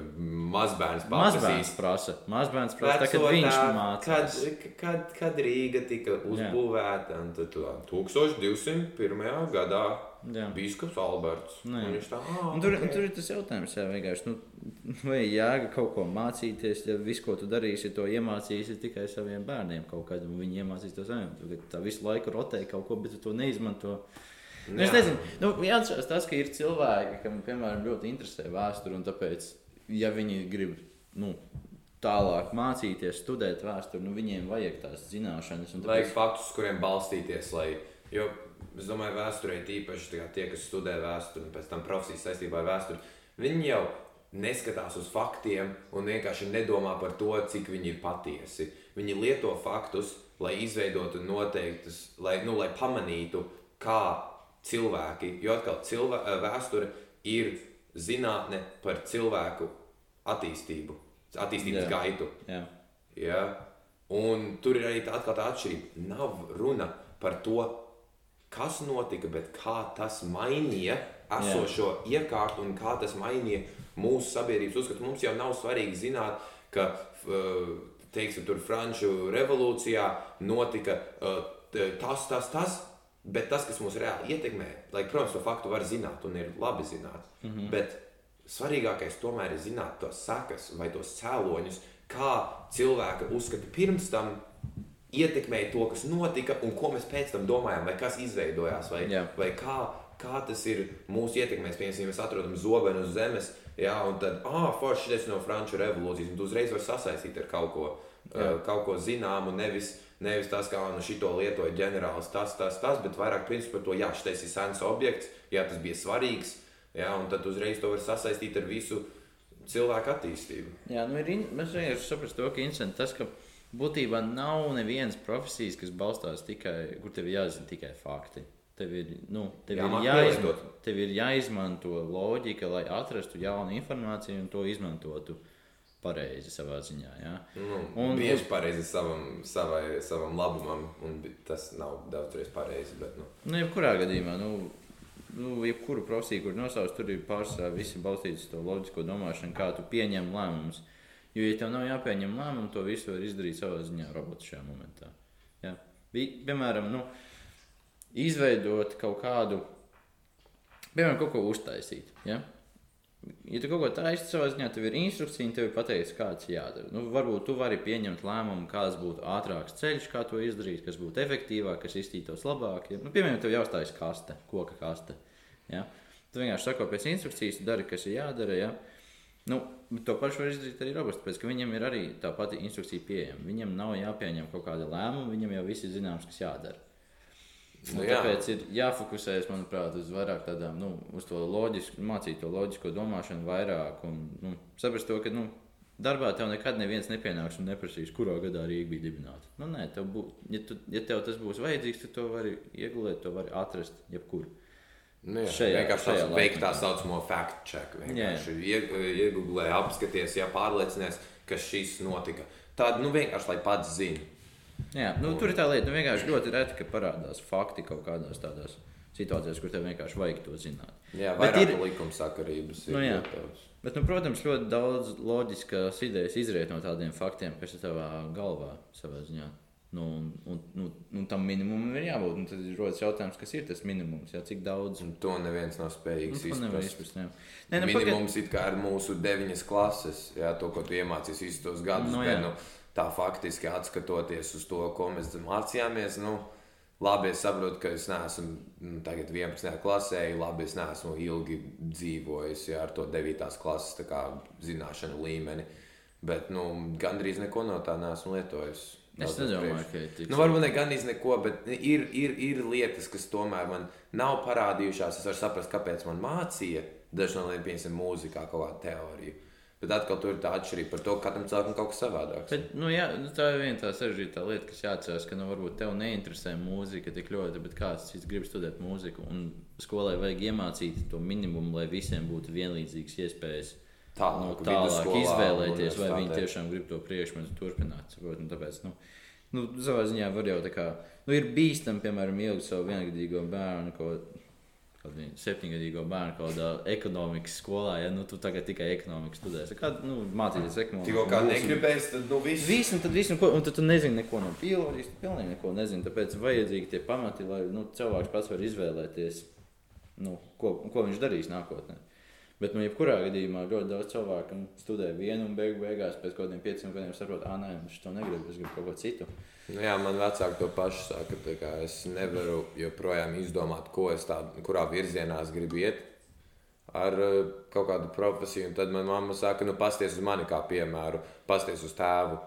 mazbērns
Mazbērns
paprasīs.
prasa, mazbērns prasa, tā, kad viņš mācās.
Kad, kad, kad Rīga tika uzbūvēta, un tad tu- 1201. gadā
Jā.
Biskups Alberts.
Nu, jā.
Un viņš tā, ah,
tur,
ok."
un tur ir tas jautājums, jā. Nu, vai jēga kaut ko mācīties, ja viss, ko tu darīsi, to iemācīsi tikai saviem bērniem kaut kad, un viņi iemācīs to saviem. Tu tā visu laiku rotē kaut ko, bet tu to neizmanto. Nu, es nezinu, nu, jāatcerās tas, ka ir cilvēki, kam, piemēram, ļoti interesē vēsture, un tāpēc, ja viņi grib, nu, tālāk mācīties, studēt vēsturi, nu, viņiem vajag tās zināšanas. un
Vajag
Tāpēc,
faktus, kuriem balstīties. Lai, jo es domāju, vēsturē tīpaši tie, kas studē vēsturi un pēc tam profesijas saistībā ar vēsturi, viņi jau neskatās uz faktiem un vienkārši nedomā par to, cik viņi ir patiesi. Viņi lieto faktus, lai izveidotu noteiktus, lai, nu, lai pamanītu, kā cilvēki, jo atkal cilvē, vēsture ir zinātne par cilvēku attīstību, attīstības
Jā.
gaitu.
jā,
Ja? Un tur ir arī tā, tā atšķirība. Nav runa par to, kas notika, bet kā tas mainīja esošo iekārtu un kā tas mainīja mūsu sabiedrības uzskatu. Mums jau nav svarīgi zināt, ka uh, teiksim, tur Franču revolūcijā notika t- tas, tas, tas. Bet tas, kas mūs reāli ietekmē, lai, protams, to faktu var zināt un ir labi zināt. Mm -hmm. Bet svarīgākais tomēr ir zināt tos sekas vai tos cēloņus, kā cilvēka uzskati pirms tam ietekmēja to, kas notika, un ko mēs pēc tam domājam, vai kas izveidojās, vai,
Jā.
vai kā, kā tas ir mūsu ietekmēs. Piemēram, mēs atrodam zobenu uz zemes, jā, un tad, ah, forši šis no Franču revolūcijas, un tu uzreiz vari sasaistīt ar kaut ko, uh, kaut ko zināmu, nevis. Nevis tas, kā nu, šito lietoja ģenerālis, tas, tas, tas, bet vairāk principā par to, jā, šis ir sens objekts, jā, tas bija svarīgs, jā, un tad uzreiz to var sasaistīt ar visu cilvēku attīstību.
Jā, nu ir, mēs vienkārši saprast to, ka interesanti tas, ka būtībā nav nevienas profesijas, kas balstās tikai, kur tev ir jāzina tikai fakti. Tev ir, nu, tev ir,
Jāmāk
jāizmanto, tev ir jāizmanto loģika, lai atrastu jaunu informāciju un to izmantotu pareizi savā ziņā. Jā.
Nu,
Un-
bieži pareizi savam, savai, savam labumam, un tas nav daudzreiz pareizi. Bet, nu,
Nu, jebkurā gadījumā, nu, nu, jebkuru profesiju, kur nosauc, tur ir pārsvarā visi balstīti uz to loģisko domāšanu, kā tu pieņem lēmumus. Jo, ja tev nav jāpieņem lēmumu, to visu var izdarīt savā ziņā robots šajā momentā. Vi- Piemēram, nu, izveidot kaut kādu, piemēram, kaut ko uztaisīt. Ja? Ja tu kaut ko taisīsi savā ziņā, tev ir instrukcija, tev ir pateikts, kāds jādara. Nu, varbūt tu vari pieņemt lēmumu, kāds būtu ātrāks ceļš, kā to izdarīt, kas būtu efektīvāk, kas iztītos labāk. Ja? Nu, piemēram, tev jāuzstājas kaste, koka kaste. Ja? Tu vienkārši sako pēc instrukcijas, dari, kas ir jādara. Ja? Nu, to pašu var izdarīt arī robots, tāpēc ka viņam ir arī tā pati instrukcija pieejama. Viņam nav jāpieņem kaut kāda lēmuma, viņam jau viss ir zināms, kas jādara.
Nu,
Nu,
jā.
tāpēc ir jāfokusējas, manuprāt, uz vairāk tādām, nu, uz to loģisku, mācīt to loģisko domāšanu vairāk un nu, saprast to, ka nu, darbā tev nekad neviens nepienāks un neprasīs, kurā gadā Rīga bija dibināta. Nu, nē, tev bū, ja, tu, ja tev tas būs vajadzīgs, tad to vari iegulēt, to vari atrast jebkur.
Nu, jā,
Šajā-
vienkārši
šajā
tāds veikt tā
laikmetā.
saucamo fact check. Vienkārši ie- iegūlē, apskaties, ja pārliecinies, ka šis notika. Tāda nu, vienkārši, lai pats zinātu.
Jā, nu, tur ir tā lieta, nu, vienkārši ļoti reti, ka parādās fakti kaut kādās tādās situācijās, kur tev vienkārši vajag to zināt.
Jā,
Bet ir-
ir... likuma sakarības.
Nu, jā. Bet, nu, protams, ļoti daudz loģiskas idejas izriet no tādiem faktiem, kas ir tavā galvā savā ziņā. Nu, un, un, un tam minimumam ir jābūt. Un tad rodas jautājums, kas ir tas minimums, jā, cik daudz.
Un to neviens nav spējīgs
Nu,
izprast.
Nē, nu, pagaid-
Minimums kā ir mūsu deviņas klases, jā, to, ko tu iemācījies visus tos gadus.
Nu,
Nu, bet, nu, tā faktiski atskatoties uz to, ko mēs mācījāmies. Nu, Labi, es saprotu, ka es neesmu mm, tagad 11. klasē, labi, es neesmu ilgi dzīvojis jā, ar to 9. klases kā, zināšanu līmeni. Bet nu, gandrīz neko no tā neesmu lietojis.
Es nedomāju, ka ir tik
Nu, varbūt ne gandrīz neko, bet ir, ir, ir lietas, kas tomēr man nav parādījušās. Es varu saprast, kāpēc man mācīja. Dažs no tiem, piemēram, mūzikā kaut kāda teorija. Bet atkal tur ir tā atšķirība par to, ka katram cilvēkam kaut kas savādāks.
Bet, nu, jā, nu, tā ir viena tā sarežģīta lieta, kas jāatcerās, ka nu, varbūt tev neinteresē mūzika tik ļoti, bet kāds cits grib studēt mūziku. Un skolai vajag iemācīt to minimumu, lai visiem būtu vienlīdzīgas iespējas nu,
Tālāk,
izvēlēties, vai viņi tiešām grib to priekšmetu turpināt. saprot, un Tāpēc, nu, nu, savā ziņā var jau tā kā, nu, ir bīstami, piemēram, ielikt savu viengadīgo bērnu. Kaut, kādu septiņgadīgo bērnu kaut kādā ekonomikas skolā, ja nu, tu tagad tikai ekonomiku studēsi. Kā nu, mācīties ekonomiku?
Tikko kā negribēs, tad nu viss.
Viss, un tad viss, un, ko, un tad tu nezini neko no bioloģijas, tu pilnīgi neko nezini. Tāpēc vajadzīgi tie pamati, lai nu, cilvēks pats var izvēlēties, nu, ko, ko viņš darīs nākotnē. Bet, nu, jebkurā gadījumā ļoti daudz cilvēku studē vienu un beigu beigās pēc kaut kādiem pieciem gadiem saprot, ah, nē, es to negribu, es gribu kaut ko citu.
Nu, jā, man vecāki to pašu saka. kā Es nevaru joprojām izdomāt, ko es tādu, kurā virzienā es gribu iet ar eh, kaut kādu profesiju. Un tad manā mamma saka, nu, pasties uz mani kā piemēru, pasties uz tēvu.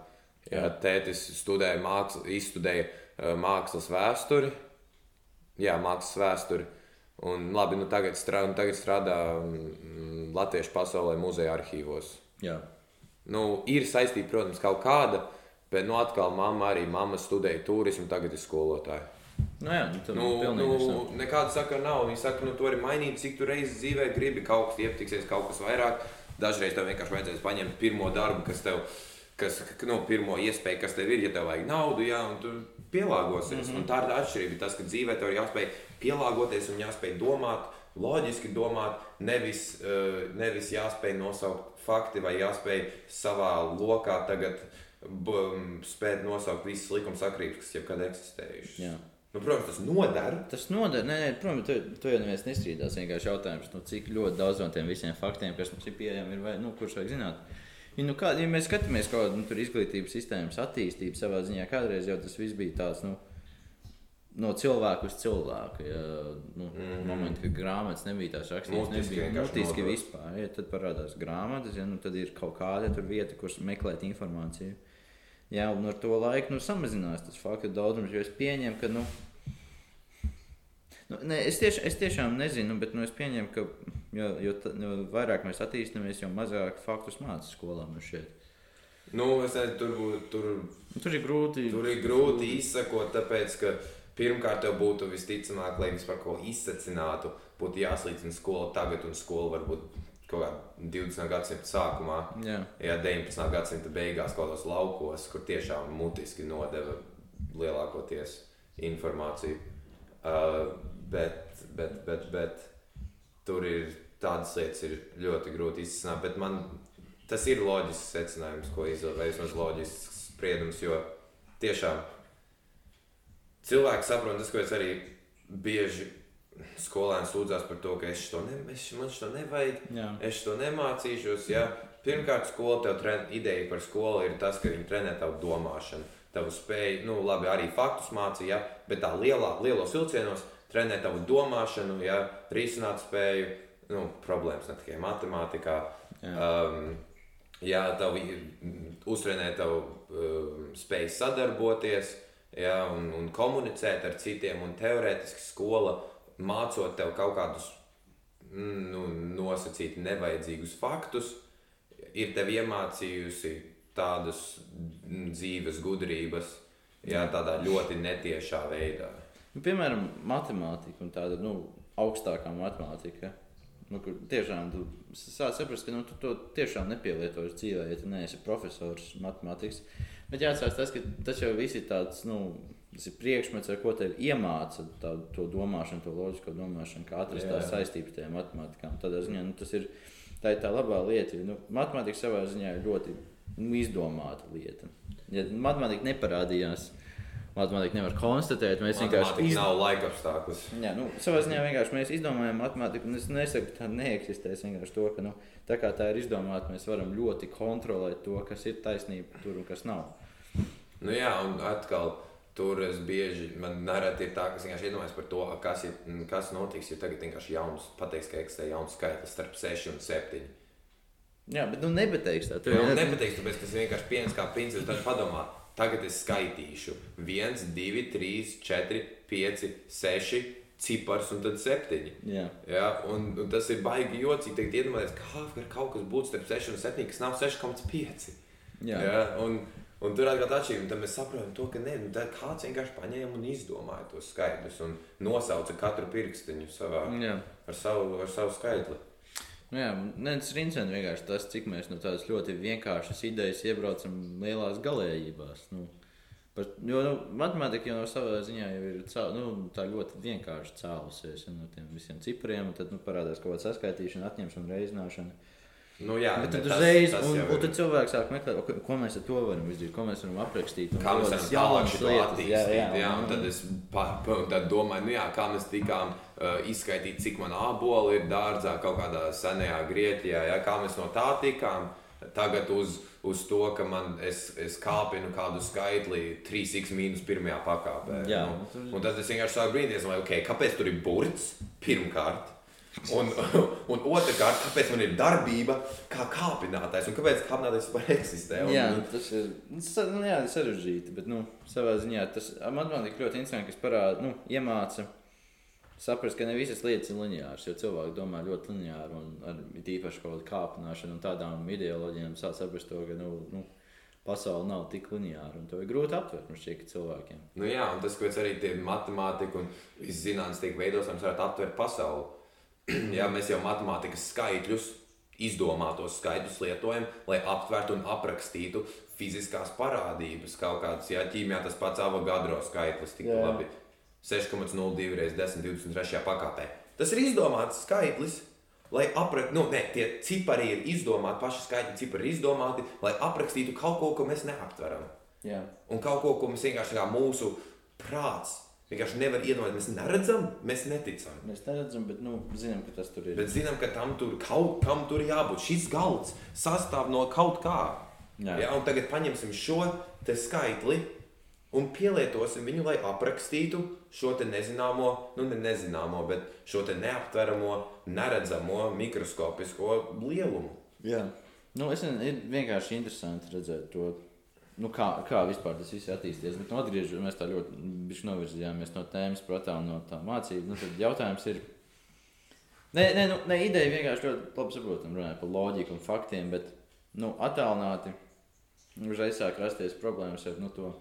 Jā, tētis studēja mākslu, izstudēja eh, mākslas vēsturi. Jā, mākslas vēsturi. Un, labi, nu, tagad, strādā, tagad strādā mm, Latviešu pasaulē muzeja arhīvos.
Jā,
Nu, ir saistība, protams, kaut kāda, bet nu, atkal mamma arī mamma studēja turismu, tagad ir skolotāja.
nu, jā nu,
Nu, nu,
nu,
nekāda sakara nav. Viņa saka, nu, to var mainīt, cik tu reizes dzīvē gribi, kaut kas ieptiksies, kaut kas vairāk. Dažreiz tev vienkārši vajadzēs paņemt pirmo darbu, kas tev, kas, nu, pirmo iespēju, kas tev ir, ja tev vajag naudu, jā, un tu pielāgosies. Mm -hmm. Un tā ir tā atšķirība. Tas, ka dzīvē tev ir jāspēj pielāgoties un jāspēj domāt, loģiski domāt, nevis, uh, nevis jāspēj nosaukt fakti vai jāspēj savā lokā tagad spēt nosaukt visas likuma sakrības, kas jebkad eksistējušas.
jā.
Nu, protams, tas nodara.
Tas noder, nē, nē, protams, to, to jau neviens nestrīdās. Vienkārši jautājums, nu, cik ļoti daudz no tiem visiem faktiem, kas mums ir pieejami, ir vai, nu, kurš vajag zināt. Ja, nu, kā, ja mēs skatāmies kaut kādu nu, izglītības sistēmas attīstību savā ziņā, kādreiz jau tas viss bija tāds. Nu, No cilvēka uz cilvēku. Ja, nu, mm -hmm. Momentā, kad grāmatas nebija tās rakstītas, nebija
nodot.
vispār. Ja, tad parādās grāmatas, ja, nu, tad ir kaut kāda vieta, kur meklēt informāciju. Jā, un ar to laiku nu, samazinās tas faktu daudzums, jo es pieņemu, ka. Nu, Nu, nē, es, tieš, es tiešām nezinu, bet nu, es pieņemu, ka jo, jo, ta- jo vairāk mēs attīstāmies, jo mazāk faktus mācās skolā. man šķiet.
Nu, es nezinu, tur, tur,
Nu, tur ir grūti.
tur ir grūti izsekot, tāpēc, ka pirmkārt tev būtu visticamāk, lai vispār ko izsacinātu, būtu jāslīdina skola tagad, un skola varbūt kaut kādā 20. gadsimta sākumā.
Jā,
Jā, 19. gadsimta beigās kaut kādos laukos, kur tiešām mutiski nodeva lielākoties informāciju. Uh, bet, bet, bet, bet tur ir tādas lietas, ir ļoti grūti izsākt. Bet man tas ir loģisks secinājums, ko izdarīt. Vismaz loģisks spriedums, jo tiešām cilvēki saprot, tas, ko es arī bieži skolēni sūdzās par to, ka es to, ne, es, šo nevajag.
jā.
Es to nemācīšos. Ja? Pirmkārt, skola tev tren, ideja par skolu ir tas, ka viņi trenē tavu domāšanu, tavu spēju, nu, labi, arī faktus mācīja, ja? bet tā lielā, lielos vilcienos trenē tavu domāšanu, ja? risināt spēju, nu, problēmas ne tikai matemātikā. Um, jā, tavu, uztrenē tavu um, spēju sadarboties ja? un, un komunicēt ar citiem, un teorētiski skola mācot tev kaut kādus mm, nu, nosacīt nevajadzīgus faktus, ir tev iemācījusi tādas mm, dzīves gudrības, jā, tādā ļoti netiešā veidā.
Nu, piemēram, matemātika un tāda nu, augstākā matemātika. Nu, kur tiešām tu sāc saprast, ka nu, tu to tiešām nepielietosi dzīvē, ja tu neesi profesors matemātikas. Bet jāatcerās tas, ka tas jau viss ir tāds, nu, tas ir priekšmets, ar ko tev iemāca tā, to domāšanu, to loģisko domāšanu, kā atrast tās saistības tajā matemātikā. Un Tādā ziņā nu, tas ir tā, ir tā labā lieta. Nu, matemātika savā ziņā ir ļoti nu, izdomāta lieta. Ja matemātika neparādījās matemātika nevar konstatēt. Mēs vienkārši iz...
nav laika apstākļus.
Jā, nu, savā ziņā vienkārši mēs izdomājam matemātiku, un es nesaku, ka tā neeksistē. Es vienkārši to, ka nu, tā kā tā ir izdomāta, mēs varam ļoti kontrolēt to, kas ir taisnība tur un kas nav.
Nu, jā, un atkal tur es bieži man nereti ir tā, ka es vienkārši iedomājos par to, kas, ir, kas notiks, ja tagad vienkārši jauns, pateiks, ka eksistē jauns skaitlis starp 6 un 7.
Jā, bet nu nepateiks tā. Tu jau
nepateiks, tāpēc, tas vienkārši pieņems kā princips. Tad padomā, tagad es skaitīšu 1, 2, 3, 4, 5, 6 cipars un tad 7.
Jā.
Ja, un, un tas ir baigi jocīgi. Tagad iedomājieties, kā var kaut kas būt starp 6 un 7, kas nav 6,5.
Jā.
Ja, un, un tur atkal atšķirība. Tad mēs saprotam, to, ka ne, nu, kāds vienkārši paņēma un izdomāja tos skaidrus un nosauca katru pirkstiņu savā,
Jā.
ar, savu, ar savu skaitli.
Nu Jā, nē, tas ir interesanti vienkārši tas, cik mēs no tādas ļoti vienkāršas idejas iebraucam lielās galējībās. Nu, par, jo nu, matemātika jau no savā ziņā jau ir cā, nu, tā ļoti vienkārši cēlusies ja, no tiem visiem cipriem, tad nu, parādās kaut kāda saskaitīšana, atņemšana, reizināšana.
Nu, jā,
Bet tad
tas-
uzreiz,
tas
un,
jau
un
ir-
tad cilvēks sāk meklēt, ok, ko mēs ar to varam izdarīt, ko mēs varam aprakstīt. un
Kā mēs varam tālāk šo attīstīt? Jā, jā, un tad es pa, pa, un tad domāju, nu jā, kā mēs tikām uh, izskaidrot, cik man āboli ir dārzā kaut kādā senajā Grieķijā, ja, kā mēs no tā tikām. Tagad uz, uz to, ka man es, es kāpinu kādu skaitli 3x mīnus pirmajā pakāpē.
Jā,
nu, un tad es vienkārši sāku brīnīties, okay, kāpēc tur ir burts pirmkārt. Un, un otrkārt, kāpēc man ir darbība kā kāpinātājs, un kāpēc kāpinātājs vispār eksistē? Un,
Jā,
nu,
tas ir nu, nu, jā, sarežģīti, bet nu, savā ziņā tas matemātikā ļoti interesanti, kas parāda, nu, iemāca saprast, ka ne visas lietas ir lineāras, jo cilvēki domā ļoti lineāri un ar īpaši kaut kādu kāpināšanu un tādām ideoloģijām sāk saprast to, ka nu, nu, pasaule nav tik lineāra un to ir grūti aptvert man šķiet, ka cilvēkiem.
Nu jā, un tas, kāpēc arī tie matemātika un viss zinātnīs tiek veidots, lai mēs varētu aptvert pasauli. jā, mēs jau matemātikas skaitļus, izdomātos skaitļus lietojam, lai aptvertu un aprakstītu fiziskās parādības. Kaut kādas, jā, ķīmijā tas pats avogadro skaitlis tik labi. 6,02 reizes 10, 23 pakāpē. Tas ir izdomāts skaitlis. Lai aprakstītu, nu, ne, tie cipari ir izdomāti, paši skaitļi cipari ir izdomāti, lai aprakstītu kaut ko, ko mēs neaptveram.
Jā.
Un kaut ko, ko mēs vienkārši kā mūsu prāts vienkārši nevar iedomāties. Mēs neredzam, mēs neticam.
Mēs neredzam, bet nu, zinām, ka tas tur ir.
Bet zinām, ka tam tur kaut kam tur jābūt. Šis galds sastāv no kaut kā.
Jā.
Ja, un tagad paņemsim šo skaitli un pielietosim viņu, lai aprakstītu šo nezināmo, nu ne nezināmo, bet šo neaptveramo, neredzamo mikroskopisko lielumu.
Jā. Nu, es ir vienkārši interesanti redzēt to, nu, kā, kā vispār tas viss ir attīstījies. Bet, nu, atgriežoties, mēs tā ļoti novirzījāmies no tēmas, protams, no tā mācību. Nu, tad jautājums ir. Nē, nē, nu, nē ideja vienkārši ļoti labi saprotama, runājot par loģiku un faktiem, bet nu, attālināti uzreiz sāk rasties problēmas ar nu, to.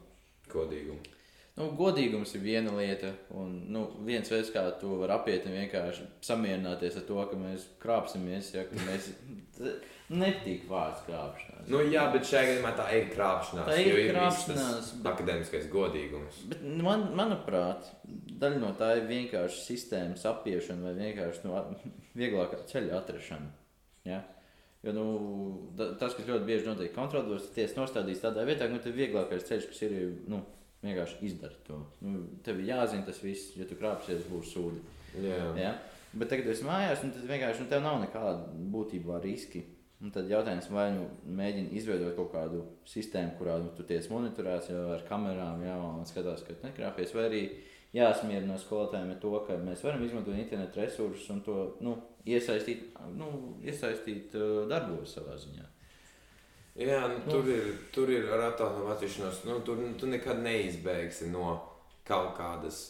Godīgumu.
Nu, godīgums ir viena lieta, un nu, viens veids, kā to var apiet, ir vienkārši samierināties ar to, ka mēs krāpsimies. Ja, ka mēs nepatīk vārds krāpšanās.
Nu, jā, bet šajā gadījumā tā ir krāpšanās.
Tā ir
viss
krāpšanās, bet-
Akadēmiskais godīgums.
Bet, nu, man, manuprāt, daļa no tā ir vienkārši sistēmas apiešana vai vienkārši nu, at- vieglākā ceļa atrašana. Ja? Jo, nu, tas, kas ļoti bieži notiek kontrolētos, tiesa nostādīs tādā vietā, ka nu, vieglākais ceļš, kas ir nu, vienkārši izdarīt to. Nu, tev ir jāzina tas viss, ja tu krāpsies, būs sūdi.
Jā.
Ja? Bet tagad, kad esi mājās, nu, tad vienkārši nu, tev nav nekāda būtībā riski. Un tad jautājums, vai nu mēģini izveidot kaut kādu sistēmu, kurā nu, tu tiec monitorēts jau ar kamerām, jā, un skatās, ka nekrāpies, vai arī jāsmierina skolotājiem ar to, ka mēs varam izmantot internetu resursus un to nu, iesaistīt, nu, iesaistīt uh, darbos savā ziņā.
Jā, nu, tur, ir, tur ir ar attālinājumu attīstīšanos. Nu, tur tu nekad neizbēgsi no kaut kādas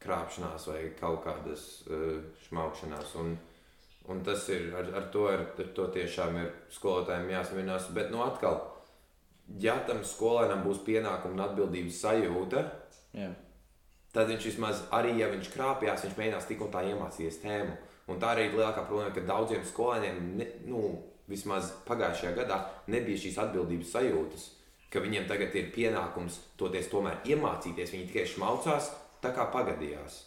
krāpšanās vai kaut kādas uh, šmaukšanās. Un, un tas ir ar, ar, to, ar, ar to tiešām ir skolotājiem jāsamierinās. Bet, nu, atkal, ja tam skolēnam būs pienākuma un atbildības sajūta,
Jā.
tad viņš vismaz arī, ja viņš krāpjas, viņš mēģinās tik un tā iemācīties tēmu. Un tā arī ir lielākā problēma, ka daudziem skolēniem, ne, nu, vismaz pagājušajā gadā, nebija šīs atbildības sajūtas, ka viņiem tagad ir pienākums toties tomēr iemācīties. Viņi tikai šmaucās, tā kā pagadījās.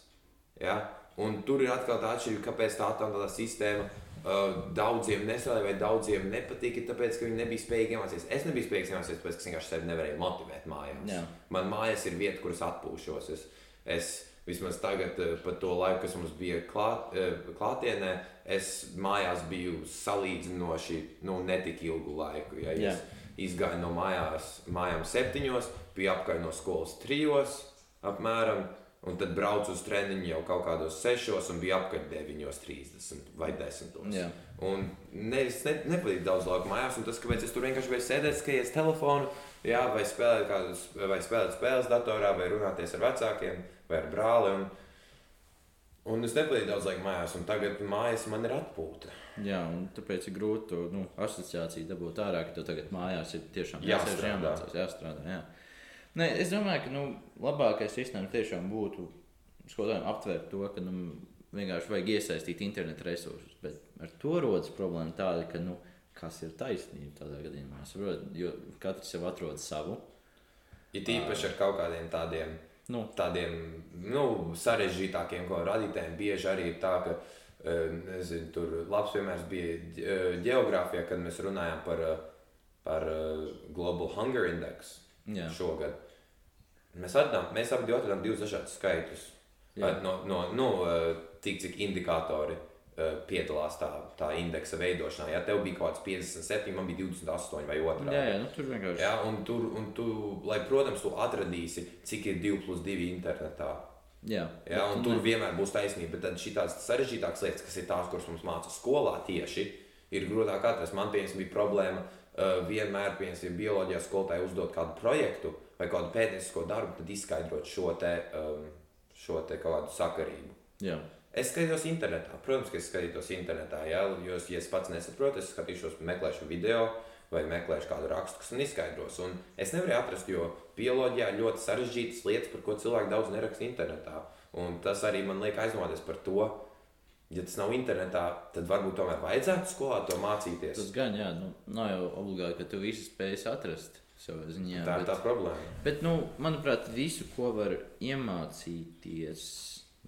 Ja? Un tur ir atkal tā atšķirība, kāpēc tā tā, sistēma Uh, daudziem nestrādāja, vai daudziem nepatika, tāpēc, ka viņi nebija spējīgi iemācīties. Es nebiju spējīgs iemācīties, tāpēc, ka es vienkārši sevi nevarēju motivēt mājās.
Jā.
Man mājās ir vieta, kuras atpūšos. Es, es vismaz tagad, uh, par to laiku, kas mums bija klāt, uh, klātienē, es mājās biju salīdzinoši nu, netik ilgu laiku. Ja, es izgāju no mājās, mājām septiņos, biju apkārt no skolas trijos apmēram. Un tad braucu uz treniņu jau kaut kādos sešos, un bija apkārt 9.30 vai 10.
Jā.
Un ne, es ne, nepavadīju daudz laika mājās, un tas, kāpēc es tur vienkārši biju sēdēt, skatīties telefonu, jā, vai spēlēt, kādus, vai spēlēt spēles datorā, vai runāties ar vecākiem, vai ar brāli. Un, un es nepavadīju daudz laika mājās, un tagad mājās man ir atpūta.
Jā, un tāpēc ir grūti to nu, asociāciju dabūt ārā, ka tu tagad mājās ir tiešām
Jāstrādā.
jāmācās, jāstrādā. Jā. Nē, es domāju, ka nu, labākais risinājums tiešām būtu skolotājiem aptvērt to, ka nu, vienkārši vajag iesaistīt internetu resursus. Bet ar to rodas problēma tāda, ka nu, kas ir taisnība tādā gadījumā. Es saprotu, jo katrs jau atrod savu.
Ir tīpaši ar kaut kādiem tādiem,
Nu,
tādiem nu, sarežģītākiem radītājiem. Bieži arī ir tā, ka eh, nezinu, tur labs piemērs bija geogrāfijā, kad mēs runājām par, eh, par Global Hunger Index
jā,
šogad. Mēs, atradām, mēs abi atradām divus dažādus skaitļus.
Jā.
No, no, no tik cik indikatori uh, piedalās tā, tā indeksa veidošanā. Ja tev bija kaut kāds 57, man bija 28 vai 2.
jā, jā nu, tur vienkārši.
Ja, un tur, un tu, lai, protams, tu atradīsi, cik ir 2 plus 2 internetā.
Jā,
Ja,
Bet
un
tu
tur
ne-
vienmēr būs taisnība. Bet tad šīs sarežģītākas lietas, kas ir tās, kuras mums māca skolā tieši, ir grūtāk atrast. Man piemēram, bija problēma uh, vienmēr, piemēram, bioloģijā skolotāji uzdod kādu projektu vai kādu pētniecisko darbu, tad izskaidrot šo te, um, šo te kaut kādu sakarību.
jā.
Es skatos internetā. Protams, ka es skatos internetā. Jā, jo, ja es pats nesaprotu, es skatīšos, meklēšu video vai meklēšu kādu rakstu, kas man izskaidros. Un es nevaru atrast, jo bioloģijā ļoti sarežģītas lietas, par ko cilvēki daudz neraksta internetā. Un tas arī man liek aizdomāties par to, ja tas nav internetā, tad varbūt tomēr vajadzētu skolā to mācīties.
Tas gan, jā, nu, nav jau obligāti, ka tu visu spēj atrast ziņā.
tā ir
bet-
tā problēma.
Bet, nu, manuprāt, visu, ko var iemācīties,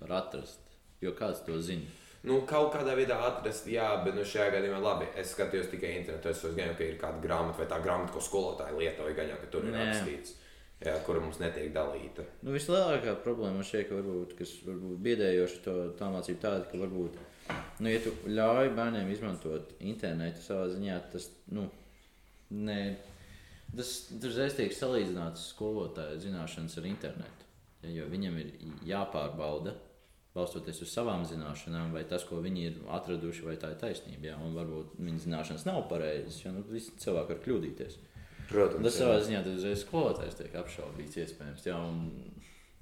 var atrast. Jo kāds to zina?
Nu, kaut kādā veidā atrast, jā, bet nu, šajā gadījumā labi. Es skatījos tikai internetā. Es jau, ka ir kāda grāmata vai tā grāmata, ko skolotāji lietoja, gan jau, ka tur ir
Nē.
rakstīts, jā, kura mums netiek dalīta.
Nu, vislielākā problēma šķiet, ka varbūt, kas varbūt biedējoši to tā mācību tāda, ka varbūt, nu, ja tu ļauj bērniem izmantot internetu savā ziņā, tas, nu, ne, tas, uzreiz tiek salīdzināts skolotāja zināšanas ar internetu. Ja, jo viņam ir jāpārbauda, balstoties uz savām zināšanām, vai tas, ko viņi ir atraduši, vai tā ir taisnība. Jā, un varbūt viņas zināšanas nav pareizas, jo nu, visi cilvēki var kļūdīties.
Protams,
Tas savā ziņā tas uzreiz skolotājs tiek apšaubīts, iespējams. Jā, un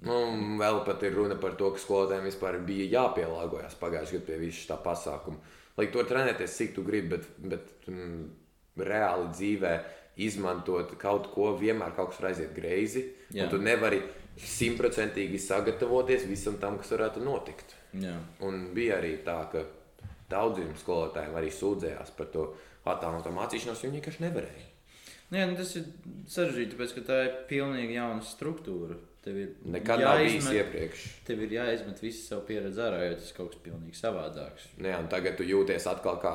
Nu, vēl pat ir runa par to, ka skolotājiem vispār bija jāpielāgojas pagājušajā gadā pie visā šī pasākuma. Lai to trenēties, cik tu gribi, bet, bet mm, reāli dzīvē izmantot kaut ko, vienmēr kaut kas var aiziet greizi. Tu nevari simtprocentīgi sagatavoties visam tam, kas varētu notikt.
jā.
Un bija arī tā, ka daudziem skolotājiem arī sūdzējās par to attēlotu mācīšanos, jo viņi vienkārši nevarēja.
Nu, jā, nu tas ir sarežģīti, tāpēc ka tā ir pilnīgi jauna struktūra. Tev ir
Nekad
jāizmet,
iepriekš.
tev ir jāizmet visu savu pieredzi ārā, jo tas kaut kas pilnīgi savādāks.
Nu Jā, un tagad tu jūties atkal kā,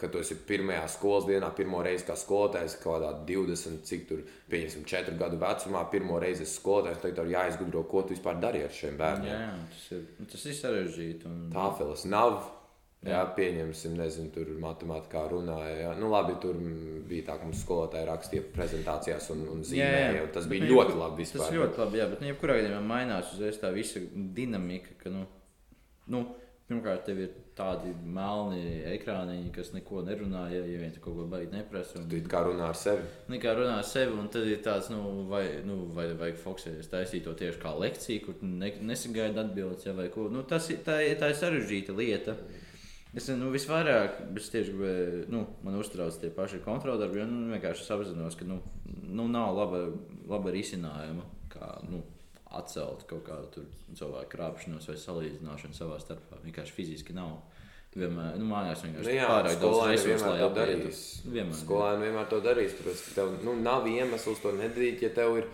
kad tu esi pirmajā skolas dienā, pirmo reizi kā skolotājs, kaut kādā 20, cik tur, pieņemsim, 4 gadu vecumā, pirmo reizi esi skolotājs, tad tev ir jāizgudro, ko tu vispār dari ar šiem
Jā,
bērniem.
jā tas, ir, nu, tas ir sarežģīti. Un...
Tāfeles nav. Jā,
Jā.
pieņemsim, nezinu, tur matemātikā runāja. Jā. Nu, labi, tur bija tā, ka mums skolotāji rakstīja prezentācijās un, un zīmēja. un Tas
Bet,
bija
nu,
ļoti labi vispār.
Tas ļoti labi, jā, bet nu, jebkurā gadījumā mainās uzreiz tā visa dinamika. Ka, nu, nu, pirmkārt, tev ir tādi melni ekrāniņi, kas neko nerunā, ja, ja vien tu kaut ko baigi neprasa. un-
Tu kā runā ar sevi.
Nekā runā ar sevi, un tad ir tāds, nu, vai, nu, vai vajag fokusēties, taisīt to tieši kā lekciju, kur ne, nesagaidi atbildes, ja, vai ko. Nu, tas tā, tā ir sarežģīta lieta. Es nu, visvairāk, es tieši gribēju, nu, man uztrauc tie paši kontroldarbi, jo nu, vienkārši es apzinos, ka nu, nu, nav laba, laba risinājuma, kā nu, atcelt kaut kādu cilvēku krāpšanos vai salīdzināšanu savā starpā. Vienkārši fiziski nav. Vienmēr, nu, mājās vienkārši
Nu, jā,
pārāk daudz resursu, lai
darīs.
Vienmēr.
Skolēni vienmēr to darīs. Tāpēc, ka tev nu, nav iemesls to nedarīt, ja tev ir.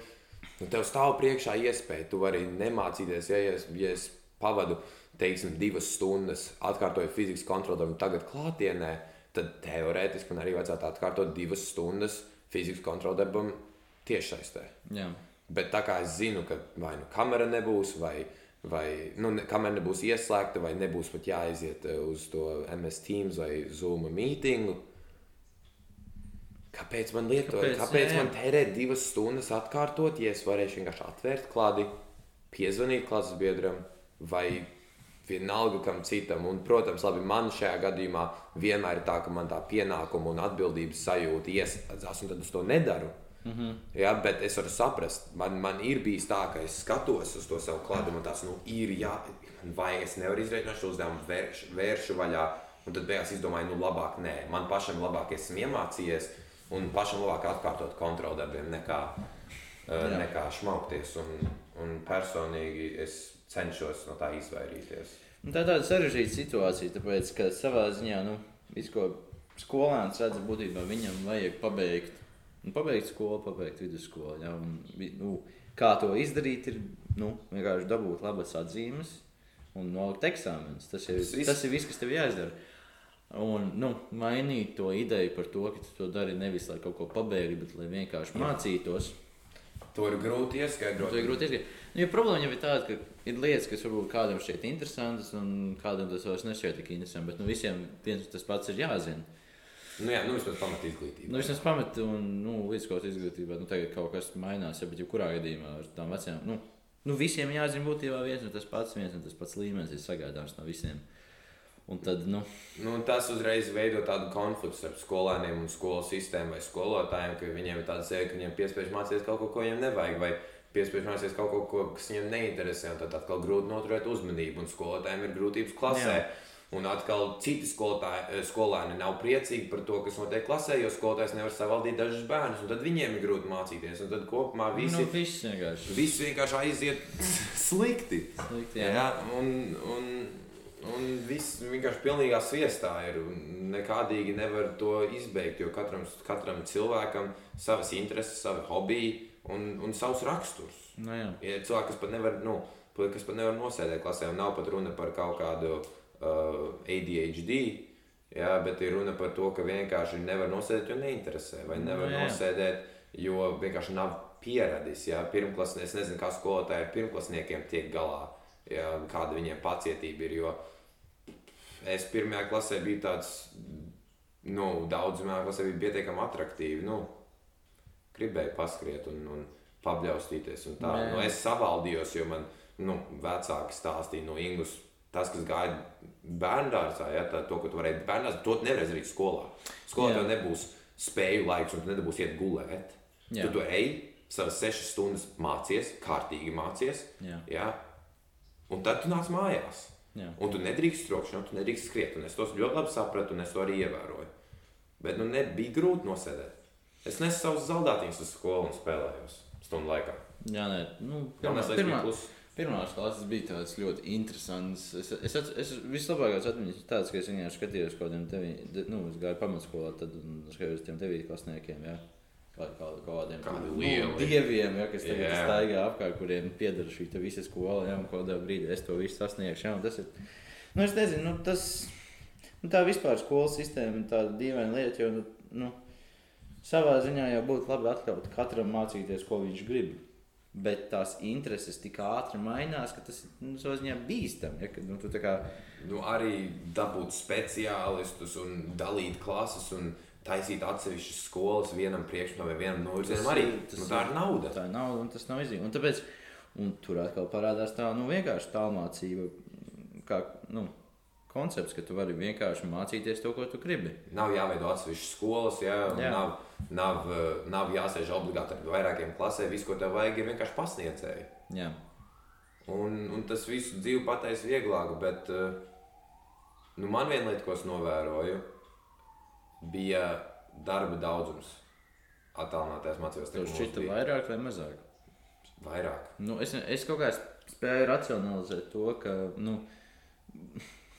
Nu, tev stāv priekšā iespēja. Tu vari nemācīties, ja es, ja es pavadu teiksim, divas stundas atkārtojot fizikas kontroli, un tagad klātienē, tad teorētiski man arī vajadzētu atkārtot divas stundas fizikas kontroli darbam tiešsaistē.
Jā.
Bet tā kā es zinu, ka vai nu kamera nebūs, vai, vai nu, kamera nebūs ieslēgta, vai nebūs pat jāaiziet eh, uz to MS Teams vai Zoom mītingu. Kāpēc man lietot?
Kāpēc?
Kāpēc,
Jā,
man tērēt divas stundas atkārtot, ja es varēšu vienkārši atvērt klādi, piezvanīt klases biedram vai vienalga kam citam? Un, protams, labi, man šajā gadījumā vienmēr ir tā, ka man tā pienākuma un atbildības sajūta iestājas, un tad es to nedaru. Mm -hmm. ja, bet es varu saprast, man, man ir bijis tā, ka es skatos uz to savu klāstu, un tas nu, ir jā, vai es nevaru izdarīt šo uzdevumu, vērš, vēršu vaļā. Un tad beigās izdomāju, nu, labāk nē, man pašam labāk esmu iemācījies, un pašam labāk atkārtot kontroldarbiem nekā, uh, nekā šmaukties. Un, un personīgi es cenšos no tā izvairīties.
Un tā ir tāda sarežģīta situācija, tāpēc, ka savā ziņā, nu, visu, ko skolēns redz, būtībā viņam vajag pabeigt, nu, pabeigt skolu, pabeigt vidusskolu. Ja, un, nu, kā to izdarīt, ir nu, vienkārši dabūt labas atzīmes un nolikt eksāmenus. Tas, ir-
Tas
ir viss, kas tev jāizdara. Un nu, mainīt to ideju par to, ka tu to dari nevis lai kaut ko pabeigtu, bet lai vienkārši mācītos.
To ir grūti ieskaidrot.
Ir grūti izdarīt. Nu, jo problēma jau ir tāda, ka ir lietas, kas varbūt kādam šķiet interesantas, un kādam tas vairs nešķiet tik interesanti. Bet nu, visiem viens un tas pats ir jāzina.
Nu, jā, nu vismaz pamat izglītība.
Nu, vismaz pamat, un nu, vidusskolas izglītībā nu, tagad kaut kas mainās. Ja, bet, jebkurā gadījumā ar tām vecajām, nu, nu, visiem jāzina būtībā viens un tas pats, viens un tas pats līmenis ir sagaidāms no visiem. Un tad, nu,
Nu, tas uzreiz veido tādu konfliktu starp skolēniem un skolu sistēmu vai skolotājiem, ka viņiem ir tāds sajūta, ka viņiem piespiež mācīties kaut ko, ko viņiem nevajag, vai piespiež mācīties kaut ko, ko kas viņiem neinteresē. un Tad atkal grūti noturēt uzmanību, un skolotājiem ir grūtības klasē.
Jā.
Un atkal citi skolotāji, eh, skolēni nav priecīgi par to, kas notiek klasē, jo skolotājs nevar savaldīt dažus bērnus, tad viņiem ir grūti mācīties. Un tad kopumā visi,
nu viss vienkārši.
visi vienkārši aiziet slikti.
Slikti,
Jā,
jā.
un, un, un viss vienkārši pilnīgā sviestā ir. Nekādīgi nevar to izbeigt, jo katram, katram cilvēkam savas intereses, savi hobiji un, un savs raksturs.
Nu, jā.
Ir cilvēki, kas pat nevar, nu, kas pat nevar nosēdēt klasē, un nav pat runa par kaut kādu ADHD. Jā, bet ir runa par to, ka vienkārši nevar nosēdēt, jo neinteresē. Vai nevar
Nu, jā.
nosēdēt, jo vienkārši nav pieradis. Jā, pirmklasnieks, es nezinu, kā skolotāji ar pirmklasniekiem tiek galā, jā, kāda viņiem pacietība ir. Jo es pirmajā klasē biju tāds, nu, daudz manā klasē bija pietiekami attraktīvi. Nu, gribēju paskriet un, un pabļaustīties. Un tā. Nu, es savaldījos, jo man nu, vecāki stāstīja no Ingūnas. Tas, kas gāja bērngārzā, ja, tā, to, ko tu varēji bērngārzā, to nevar izdarīt skolā. Skolā
Jā.
tev nebūs spēju laiks, un tu nedabūsi iet gulēt.
Jā.
Tu tur ej, savas sešas stundas mācies, kārtīgi mācies,
Jā.
ja, un tad tu nāc mājās.
Jā.
Un tu nedrīkst strokšņot, tu nedrīkst skriet. Un es to ļoti labi sapratu, un es to arī ievēroju. Bet nu, nebija grūti nosēdēt. Es nesu savus zaldātiņus uz skolu un spēlējos stundu laikā.
Jā, nē, nu, pirmā,
plus.
Pirmās klases bija tādas ļoti interesantas. Es, es, es, es vislabākās atmiņas tādas, ka es vienkārši skatījos kaut kādiem deviņiem, nu, es gāju pamatskolā, tad skatījos tiem devītklasniekiem. Jā. Kā, kā, kādiem
Kādi
nu,
lieli.
dieviem, ja, kas tagad yeah. staigā apkārt, kuriem pieder šī visa skola, ja, un kādā brīdī es to visu sasniegšu. Ja, tas ir, nu, es nezinu, nu, tas, nu, tā vispār skolas sistēma ir tāda dīvaina lieta, jo, nu, nu, savā ziņā jau būtu labi atļaut katram mācīties, ko viņš grib. Bet tās intereses tik ātri mainās, ka tas ir nu, ziņā bīstami. Ja, ka, nu, kā,
Nu, arī dabūt speciālistus un dalīt klases un taisīt atsevišķas skolas vienam priekšmetam vai vienam novirzienam. Arī
tas
nu, tā ir nauda.
tā ir nauda, un tas nav izdevīgi. Un tāpēc un tur atkal parādās tā nu, vienkārši tālmācība, kā nu, koncepts, ka tu vari vienkārši mācīties to, ko tu gribi.
Nav jāveido atsevišķas skolas, jā,
Jā.
nav, nav, eh, nav jāsēž obligāti ar vairākiem klasēm. Viss, ko tev vajag, ir vienkārši pasniedzēji.
Jā,
Un, un tas visu dzīvi pateiks vieglāk, bet eh, nu, man viena lieta, ko es novēroju, bija darba daudzums. Attālinātais mācībās mums
šķita vairāk vai mazāk.
vairāk.
Nu, es, es kaut kā spēju racionalizēt to, ka nu,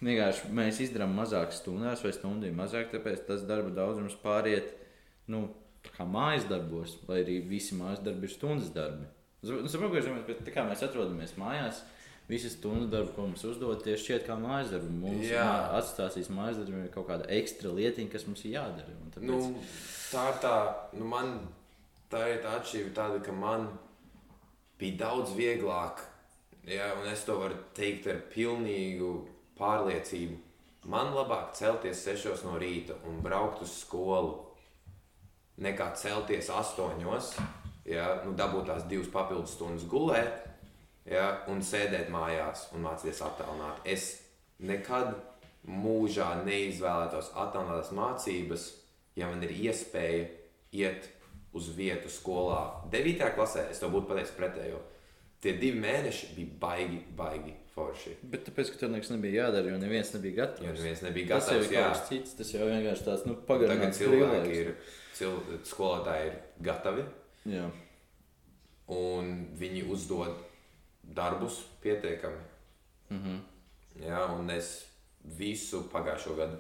vienkārši mēs izdarām mazāk stundās vai stundu mazāk, tāpēc tas darba daudzums pāriet nu, kā mājas darbos, lai arī visi mājas darbi ir stundas darbi. Es saprotu, ka tā kā mēs atrodamies mājās, visas stundu darbu, ko mums uzdod, tieši šķiet kā mājas darbu. Mums atstāsīs mājas darbiem kaut kāda ekstra lietiņa, kas mums ir jādara. un Tāpēc...
Nu, tā ir tā, nu man tā ir tā atšķirība, tāda, ka man bija daudz vieglāk, ja, un es to varu teikt ar pilnīgu pārliecību. Man labāk celties 6 no rīta un braukt uz skolu, nekā celties 8, ja, nu, dabūt tās divas papildus stundas gulēt ja, un sēdēt mājās un mācīties attēlot. Es nekad mūžā neizvēlētos attēlotās mācības, ja man ir iespēja iet uz vietu skolā. 9. klasē es to būtu pateicis pretējo. Tie divi mēneši bija baigi, baigi forši.
Bet tāpēc, ka tur nekas nebija jādara, jo neviens nebija gatavs.
Jo neviens nebija
Tas jau
gatavs.
ir kaut kas cits, tas jau vienkārši tāds nu,
Tagad
pagarināts
cilvēki ir, cil, skolotāji ir gatavi
Jā.
un viņi uzdod darbus pietiekami.
Mhm.
Jā, un es visu pagājušo gadu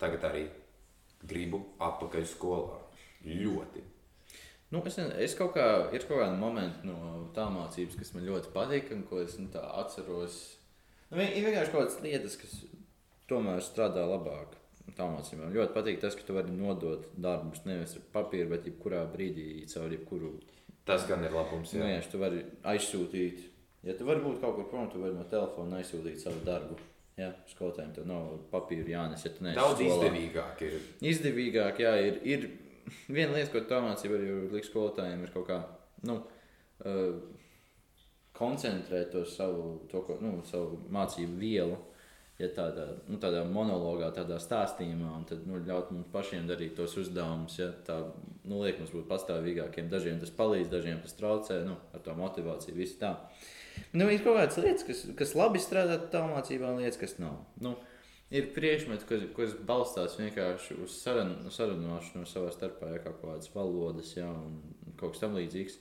tagad arī gribu atpakaļ skolā. Ļoti.
Nu, es, es kaut kā, ir kaut kādi momenti no tā mācības, kas man ļoti patīk, un ko es nu, tā atceros. Nu, ir vienkārši kaut kādas lietas, kas tomēr strādā labāk. Tā mācība man ļoti patīk tas, ka tu vari nodot darbus nevis ar papīru, bet jebkurā brīdī caur jebkuru
Tas gan ir labums.
Nu,
Jā.
tu vari aizsūtīt. Ja tu vari būt kaut kur prom, tu vari no telefona aizsūtīt savu darbu. Jā, skolotājiem tev nav papīra jānes, ja
Daudz
skolā.
izdevīgāk ir.
Izdevīgāk, jā, ir, ir viena lieta, ko tā mācība arī liks skolotājiem, ir kaut kā nu, uh, koncentrēt to savu, to, ko, nu, savu mācību vielu. Ja tādā, nu, tādā monologā, tādā stāstījumā, un tad nu, ļaut mums pašiem darīt tos uzdevumus. Ja, tā nu, liek mums būt pastāvīgākiem. Dažiem tas palīdz, dažiem tas traucē, nu, ar to motivāciju. visu Tā. Nu, ir kaut kādas lietas, kas, kas labi strādā tādā mācībā, un lietas, kas nav. Nu, ir priekšmeti, kas, kas balstās vienkārši uz sarunu, sarunāšanu savā starpā, ja kaut kādas valodas, ja, un kaut kas tamlīdzīgs.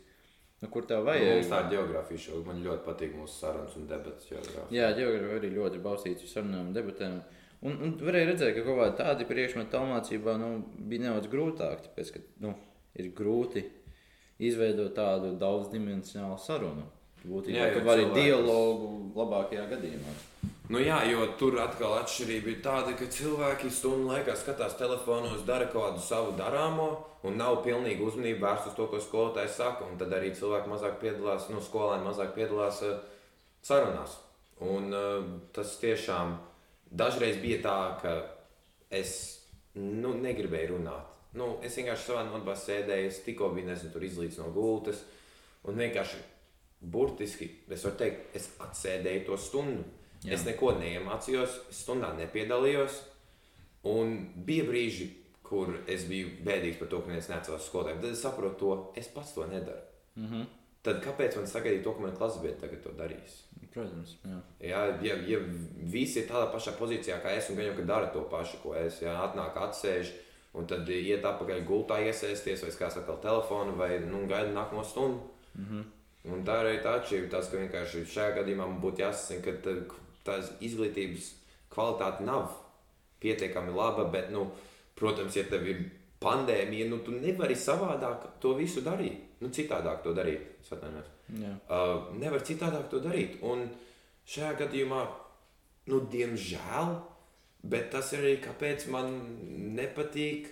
Nu, kur tev
Nu,
vajag?
mums tā ir geogrāfija šobrīd. Man ļoti patīk mūsu sarunas un debatas geogrāfija.
Jā, ģeogrāfija arī ļoti balstīta uz sarunām un debatēm. Un, un varēja redzēt, ka kaut kādi tādi priekšmeti tālmācībā nu, bija nedaudz grūtāk, tāpēc, ka nu, ir grūti izveidot tādu daudzdimensionālu sarunu. Būtībā
Jā, jo
vari
cilvēks-
dialogu labākajā gadījumā.
Nu, jā, jo tur atkal atšķirība ir tāda, ka cilvēki stundu laikā skatās telefonos, dara kaut kādu savu darāmo, un nav pilnīgi uzmanība vērsta uz to, ko skolotājs saka. Un tad arī cilvēki mazāk piedalās, nu, skolēni mazāk piedalās uh, sarunās. Un uh, tas tiešām dažreiz bija tā, ka es nu, negribēju runāt. Nu, es vienkārši savā nodarbā sēdēju, es tikko biju nezinu, tur izlīdz no gultas. Un vienkārši burtiski, es varu teikt, es atsēdēju to stundu. Jā. Es neko neiemācījos, stundā nepiedalījos. Un bija brīži, kur es biju bēdīgs par to, ka neviens necēlās skolotājiem. Tad es saprotu to, es pats to nedaru.
Mm -hmm.
Tad kāpēc man sagaidīt to, ka man klases biedri tagad to darīs?
Protams, jā.
Jā, ja, ja visi ir tādā pašā pozīcijā kā es, un gan jau ka dara to pašu, ko es, jā, atnāk, atsēž, un tad iet atpakaļ gultā, iesaisties, vai skās atkal telefonu, vai nu, gaida nākamo stundu.
Mm -hmm.
Un tā arī tā atšķirība, tas, ka vienkārši šajā gadījumā man būtu jāsaka, ka tās izglītības kvalitāte nav pietiekami laba, bet, nu, protams, ja tev ir pandēmija, nu, tu nevari savādāk to visu darīt. Nu, citādāk to darīt. Atvainojos. Uh, nevar citādāk to darīt. Un šajā gadījumā, nu, diemžēl, bet tas ir arī kāpēc man nepatīk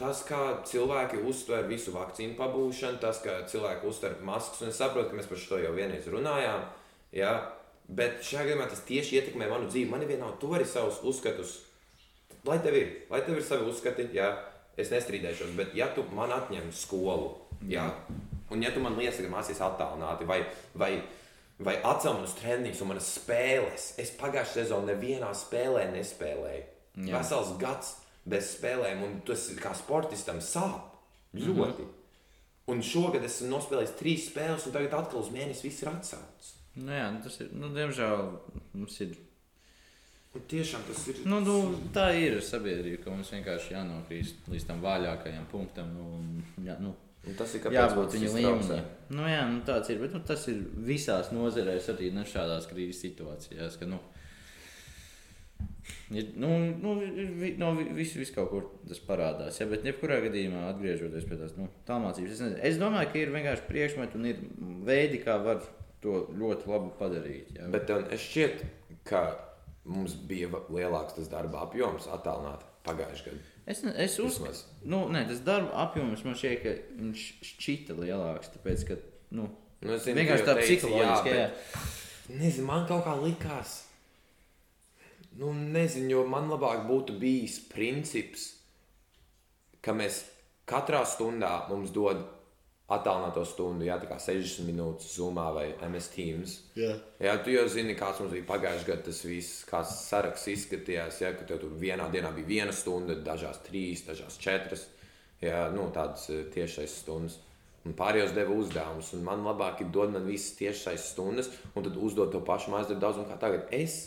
tas, kā cilvēki uztver visu vakcīnu pabūšanu, tas, kā cilvēki uztver maskas. Un es saprotu, ka mēs par to jau vienreiz runājām. Jā, bet šajā gadījumā tas tieši ietekmē manu dzīvi. Man ir vienalga, tu vari savus uzskatus, lai tev ir, lai tev ir savi uzskati. Jā, es nestrīdēšos, bet ja tu man atņem skolu, jā, un ja tu man lieci, ka mācīs attālināti vai, vai, vai atcel man uz treniņus un manas spēles, es pagājušajā sezonā nevienā spēlē nespēlēju.
Jā.
Vesels gads bez spēlēm, un tas kā sportistam sāp ļoti. Mm -hmm. Un šogad esmu nospēlējis trīs spēles, un tagad atkal uz mēnesi viss ir atcelts.
Nu, jā, nu, tas ir, nu, diemžēl mums ir
Un tiešām tas ir.
Nu, nu, tā ir sabiedrība, ka mums vienkārši jānokrīst līdz tam vājākajam punktam. Nu, jā, nu,
Un tas ir
jābūt viņa līmenī. Nu, jā, nu, tāds ir. Bet nu, tas ir visās nozarēs, arī ne šādās krīzes situācijās. Ka, nu, Ir, nu, nu, ir vi- no vi- vis, vis kaut kur tas parādās. Ja, bet, jebkurā gadījumā, atgriežoties pie tās nu, tālmācības, es, nezinu, es domāju, ka ir vienkārši priekšmeti un ir veidi, kā var to ļoti labi padarīt. Jā.
Bet es šķiet, ka mums bija lielāks tas darba apjoms attālināti pagājušajā gadā.
Es, ne- es uzskatu, nu, ne, tas darba apjoms man šķiet, ka viņš šķita lielāks. Tāpēc, ka, nu,
Nu, es zinu,
vienkārši tā psiholoģiski, jā.
bet- Nezinu, man kaut kā likās. Nu, nezinu, jo man labāk būtu bijis princips, ka mēs katrā stundā mums dod attālināto stundu, jā, tā kā 60 minūtes Zoomā vai MS Teams.
Jā.
Jā, tu jau zini, kāds mums bija pagājušajā gadā, tas viss, kāds saraksts izskatījās. Jā, ka tev tur vienā dienā bija viena stunda, dažās trīs, dažās četras. Jā, nu, tādas eh, tiešais stundas. Un pārējos deva uzdevumus. Un man labāk ir dot man visas tiešais stundas, un tad uzdot to pašu mājas darbu daudzumu kā tagad. Es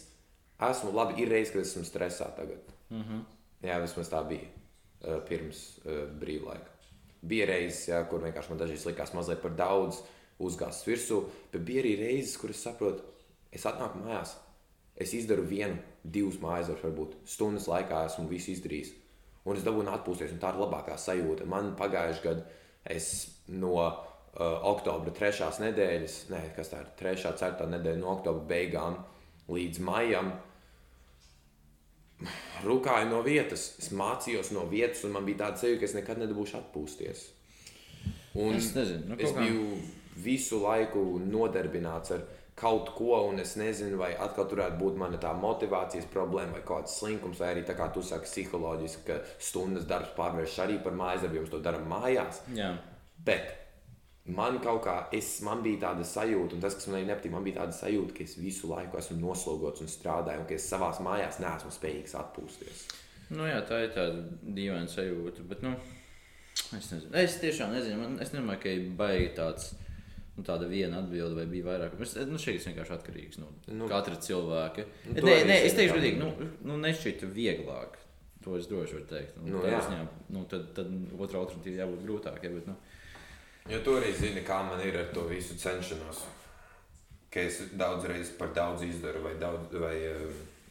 esmu labi, ir reizes, kad esmu stresā tagad. Mm -hmm. Jā, vismaz tā bija uh, pirms uh, brīvlaika. Bija reizes, jā, kur vienkārši man dažreiz likās mazliet par daudz uzgāzts virsū, bet bija arī reizes, kur es saprotu, es atnāku mājās, es izdaru vienu, divas mājas varbūt stundas laikā esmu visu izdarījis. Un es dabūju atpūsties, un tā ir labākā sajūta. Man pagājušajā gadā es no uh, oktobra trešās nedēļas, ne, kas tā ir trešā, ceturtā nedēļa no oktobra beigām līdz maijam rūkāju no vietas. Es mācījos no vietas, un man bija tāda sajūta, ka es nekad nedabūšu atpūsties. Un
Es nezinu, nu,
es biju visu laiku nodarbināts ar kaut ko, un es nezinu, vai atkal tur varētu būt mana tā motivācijas problēma, vai kāds slinkums, vai arī tā kā tu saki, psiholoģiski, ka stundas darbs pārvērš arī par mājas mēs to darām mājās.
Jā.
Bet man kaut kā, es, man bija tāda sajūta, un tas, kas man arī nepatīk, man bija tāda sajūta, ka es visu laiku esmu noslogots un strādāju, un ka es savā mājās neesmu spējīgs atpūsties.
Nu, jā, tā ir tāda dīvaina sajūta. Bet, nu, es, nezinu. es tiešām nezinu. Man, es nedomāju, ka ir baigi tāds. Nu, tāda viena atbilde, vai bija vairāk. Es, nu, šeit ir vienkārši atkarīgs no
Nu,
nu, katra cilvēka.
nu, to
nē, nē, es teikšu, godīgi, nu, nu nešķita vieglāk. To es droši varu teikt. Nu,
Nu, jā.
ziņā, nu, tad, tad otrā alternatīva jābūt grūtākai. Bet, nu,
Jo tu arī zini, kā man ir ar to visu cenšanos. Ka es daudz reizes par daudz izdaru, vai, daudz, vai, eh,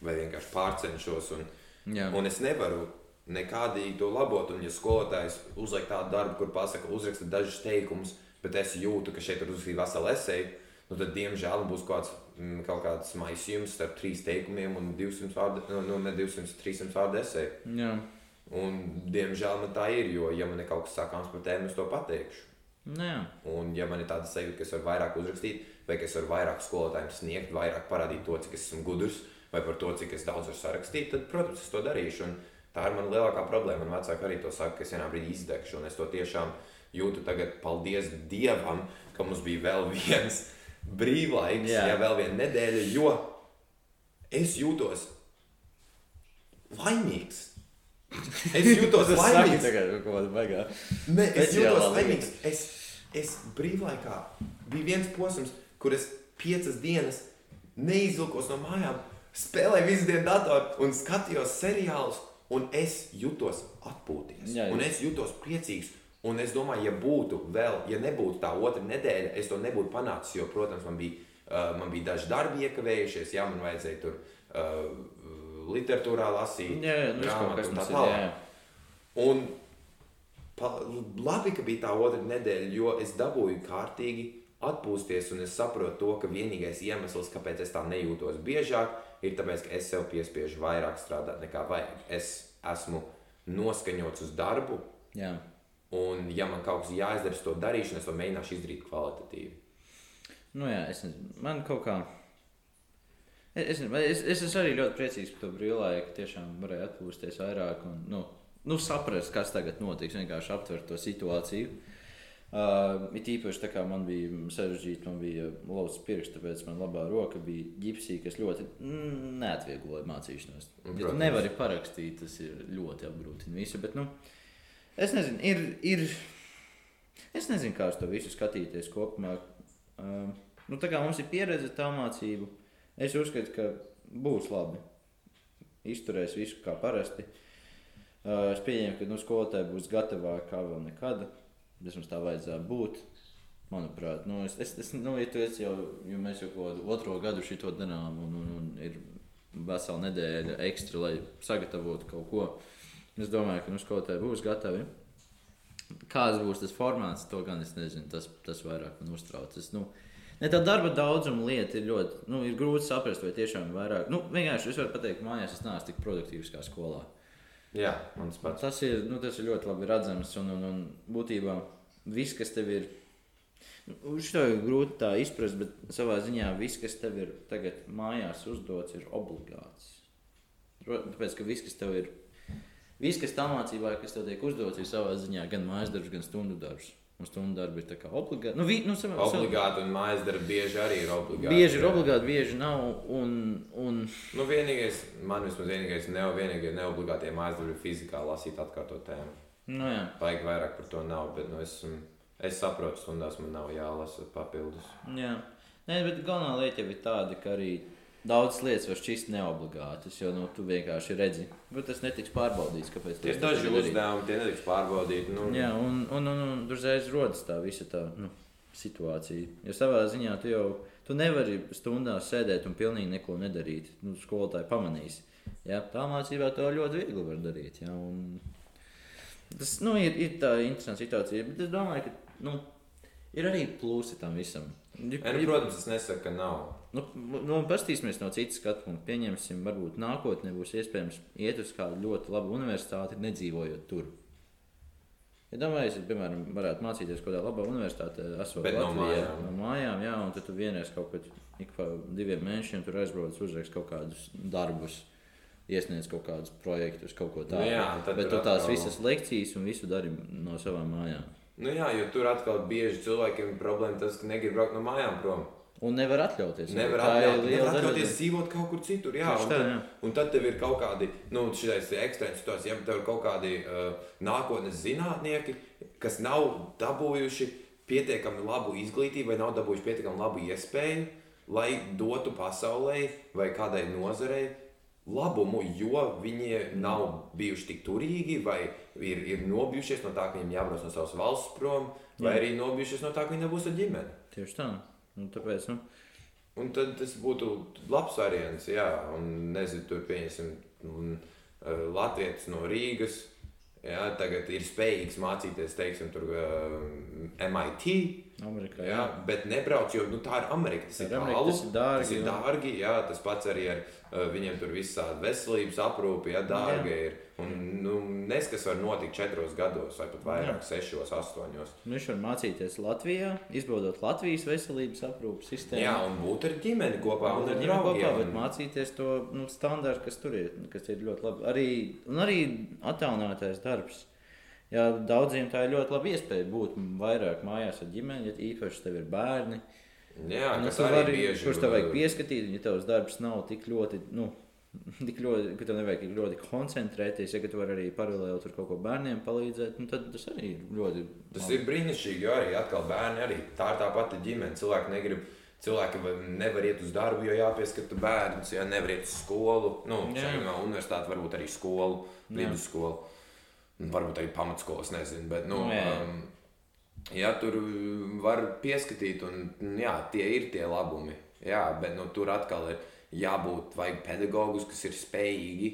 vai vienkārši pārcenšos. Un,
jā,
un es nevaru nekādīgi to labot. Un, ja skolotājs uzliek tādu darbu, kur pasaka, uzraksta dažus teikumus, bet es jūtu, ka šeit ir uzrakstīta vesela esēja, nu, tad, diemžēl, būs kaut kāds, mm, kaut kāds maisījums starp trīs teikumiem un 200 vārdu, nu, nu, ne 200, 300 vārdu esēju. Un, diemžēl man tā ir, jo, ja man ir kaut kas sakāms par tēmu, es to pateikšu.
Jā.
Un, ja man ir tāda sajūta, ka es varu vairāk uzrakstīt, vai ka es varu vairāk skolotājiem sniegt, vairāk parādīt to, cik es esmu gudrs, vai par to, cik es daudz varu sarakstīt, tad, protams, es to darīšu. Un tā ir mana lielākā problēma. Man vecāki arī to saka, ka es vienā brīdī izdegšu, un es to tiešām jūtu tagad, paldies Dievam, ka mums bija vēl viens brīvlaiks,
Jā.
ja vēl viena nedēļa, jo es jūtos laimīgs. Es jūtos laimīgs.
tagad.
Ne, es jūtos laimīgs. Es, es brīvlaikā bija viens posms, kur es piecas dienas neizvilkos no mājām, spēlēju visu dienu datoru un skatījos seriālus, un es jutos atpūties.
Jā, jā.
Un es jutos priecīgs. Un es domāju, ja būtu vēl, ja nebūtu tā otra nedēļa, es to nebūtu panācis. Jo, protams, man bija, uh, man bija daži darbi iekavējušies, jā, man vajadzēja tur uh, literatūrā lasīt,
Jā, jā, nu,
grāmatu un tā tālāk. Un pa, labi, ka bija tā otra nedēļa, jo es dabūju kārtīgi atpūsties, un es saprotu to, ka vienīgais iemesls, kāpēc es tā nejūtos biežāk, ir tas, ka es sev piespiežu vairāk strādāt nekā vajag. Es esmu noskaņots uz darbu,
Jā.
un, ja man kaut kas jāizdara, to darīšu, es to mēģināšu izdarīt kvalitatīvi.
Nu, jā, es nezinu. Man kaut kā. Es, es, es, es arī ļoti priecīgs par to brīvlaiku. Tiešām varēju atpūsties vairāk un nu, nu, saprast, kas tagad notiks. Vienkārši aptvert to situāciju. Uh, it īpaši tā kā man bija sarežģīti, man bija lausts pirksts, tāpēc man labā roka bija ģipsī, kas ļoti mm, neatviegloja mācīšanos. Ja tu nevari parakstīt, tas ir ļoti apgrūtina visu. Bet, nu, es nezinu, ir. ir Es nezinu, kā uz to visu skatīties kopumā. Uh, nu, tā kā mums ir pieredze tā mācību, es uzskatu, ka būs labi. Izturēs visu kā parasti. Uh, es pieņemu, ka nu, skolotāji būs gatavāki kā vēl nekad. Vismaz tā vajadzētu būt. Manuprāt, nu, es, es, es, nu, ja esi jau, jo mēs jau kaut kādu otro gadu šito darām, un, un, un ir vesela nedēļa ekstra, lai sagatavotu kaut ko. Es domāju, ka nu, skolotāji būs gatavi. Kāds būs tas formāts, to gan es nezinu. Tas, tas vairāk man uztrauc. Es, nu, Ne, tā darba daudzuma lieta ir ļoti nu, ir grūti saprast, vai tiešām ir vairāk. Nu, vienkārši es varu pateikt, mājās es neesmu tik produktīvs kā skolā.
Jā.
Tas ir, nu, tas ir ļoti labi redzams. Un, un, un būtībā viss, kas tev ir, nu, šo ir grūti tā izprast, bet savā ziņā viss, kas tev ir tagad mājās uzdots, ir obligāts. Tāpēc, ka viss, kas tev ir, viss, kas tā mācībā, kas tev tiek uzdots, ir savā ziņā gan mājas darbs, gan stundu darbs. Un stundu darbi ir obligāti. Nu, vi, nu, savā,
Obligāti un mājas darbi bieži arī ir obligāti.
Bieži ir
jā.
obligāti, bieži nav. Un, un,
Nu, vienīgais, man vismaz vienīgais, ne, vienīgais neobligātie mājas darbi fizikā lasīt atkārtot tēmu.
nu, jā.
Baigi vairāk par to nav, bet nu, es, es saprotu, stundās man nav jālasa papildus.
Jā, Nē, bet galvenā lieta jau ir tāda, ka arī daudzas lietas var šķist neobligātas, jo nu, tu vienkārši redzi, bet tas netiks pārbaudīts. Kāpēc tas
daži
tagad darīt.
uzdevumi, tie netiks pārbaudīti. Nu,
Jā, un, un, un, un uzreiz rodas tā visa tā nu, situācija. Jo savā ziņā tu jau tu nevari stundās sēdēt un pilnīgi neko nedarīt. Nu, skolotāji pamanīs. Jā, tā mācībā to ļoti viegli var darīt. Jā, un tas nu, ir, ir tā interesanta situācija, bet es domāju, ka nu, ir arī plusi tam visam.
Nē, nu, protams, es nesaku, ka nav.
Nu, nu, Paskatīsimies no citas skatu punkta. Pieņemsim, varbūt nākotnē būs iespējams iet uz kādu ļoti labu universitāti, nedzīvojot tur. Ja domājies, ja, piemēram, varētu mācīties kaut kādā labā universitātē, esot
Bet no
Latvijā,
mājām.
no mājām, jā, un tad tu vienreiz kaut kad ik pa diviem mēnešiem tur aizbrauc, uzrakst kaut kādus darbus, iesniedz kaut kādus projektus, kaut ko tādu.
Nu jā,
Bet tu tās
atkal-
visas lekcijas un visu dari no savām mājām.
Nu, jā, jo tur atkal bieži cilvēkiem ir problēma tas, ka negrib braukt no mājām prom.
Un nevar atļauties.
Nevar
Tā ir
atļaut,
liela
nevar atļauties dzīvot kaut kur citur. Jā, un,
tā, jā.
un tad tev ir kaut kādi, nu, šis ekstrēms situācijas, ja tev ir kaut kādi uh, nākotnes zinātnieki, kas nav dabūjuši pietiekami labu izglītību vai nav dabūjuši pietiekami labu iespēju, lai dotu pasaulē vai kādai nozarei labumu, jo viņi nav bijuši tik turīgi vai ir, ir nobijušies no tā, ka viņiem jābrauc no savas valsts prom, vai
Jā.
arī nobijušies no tā, ka viņi nebūs ar ģimeni.
Tieši tā. Un tāpēc, nu,
Un tad tas būtu labs variants, un nezinu, tur pieņemsim un, uh, Latvijas no Rīgas. Jā, tagad ir spējīgs mācīties, teiksim, tur uh, MIT.
Amerikā.
Jā, bet nebrauc, jo nu, tā ir Amerika. Tas ir
Amerika,
tālu,
tas ir dārgi,
Tas ir
jā.
dārgi, jā, tas pats arī ar uh, viņiem tur visādi veselības aprūpi, jā, dārga
Jā.
ir. Un nu, nes, kas var notikt četros gados, vai pat vairāk, sešos, astoņos.
Viņš var mācīties Latvijā, izbaudot Latvijas veselības aprūpas sistēmu.
Jā, un būt ar ģimeni kopā un ar
ģimeni kopā, bet mācīties to nu, standartu, kas tur ir, kas ir ļoti labi. Arī, un arī attālinātais darbs. Jā, daudziem tā ir ļoti laba iespēja būt vairāk mājās ar ģimeni, ja īpaši tev ir bērni.
Jā,
Nu, tu
arī bieži
kurus tev vajag pieskatīt, ja tavs darbs nav tik ļoti, nu, tik ļoti, ka tev nevajag tik ļoti koncentrēties, ja tu vari arī paralēli tur kaut ko bērniem palīdzēt, nu, tad tas arī ir ļoti.
Tas
labi.
ir brīnišķīgi, jo arī atkal bērni arī tā ir tā pati ģimene. Cilvēki negrib. Cilvēki va- nevar iet uz darbu, jo jāpieskata bērns, ja nevar iet uz skolu. Nu,
Jā.
šeit nav universitāte, varbūt arī skolu,
Jā.
vidusskolu, varbūt arī pamatskolas, nezinu. Bet, nu,
Nu, jā.
um, jā, tur var pieskatīt, un un jā, tie ir tie labumi. Jā, bet nu, tur atkal ir jābūt vajag pedagogus, kas ir spējīgi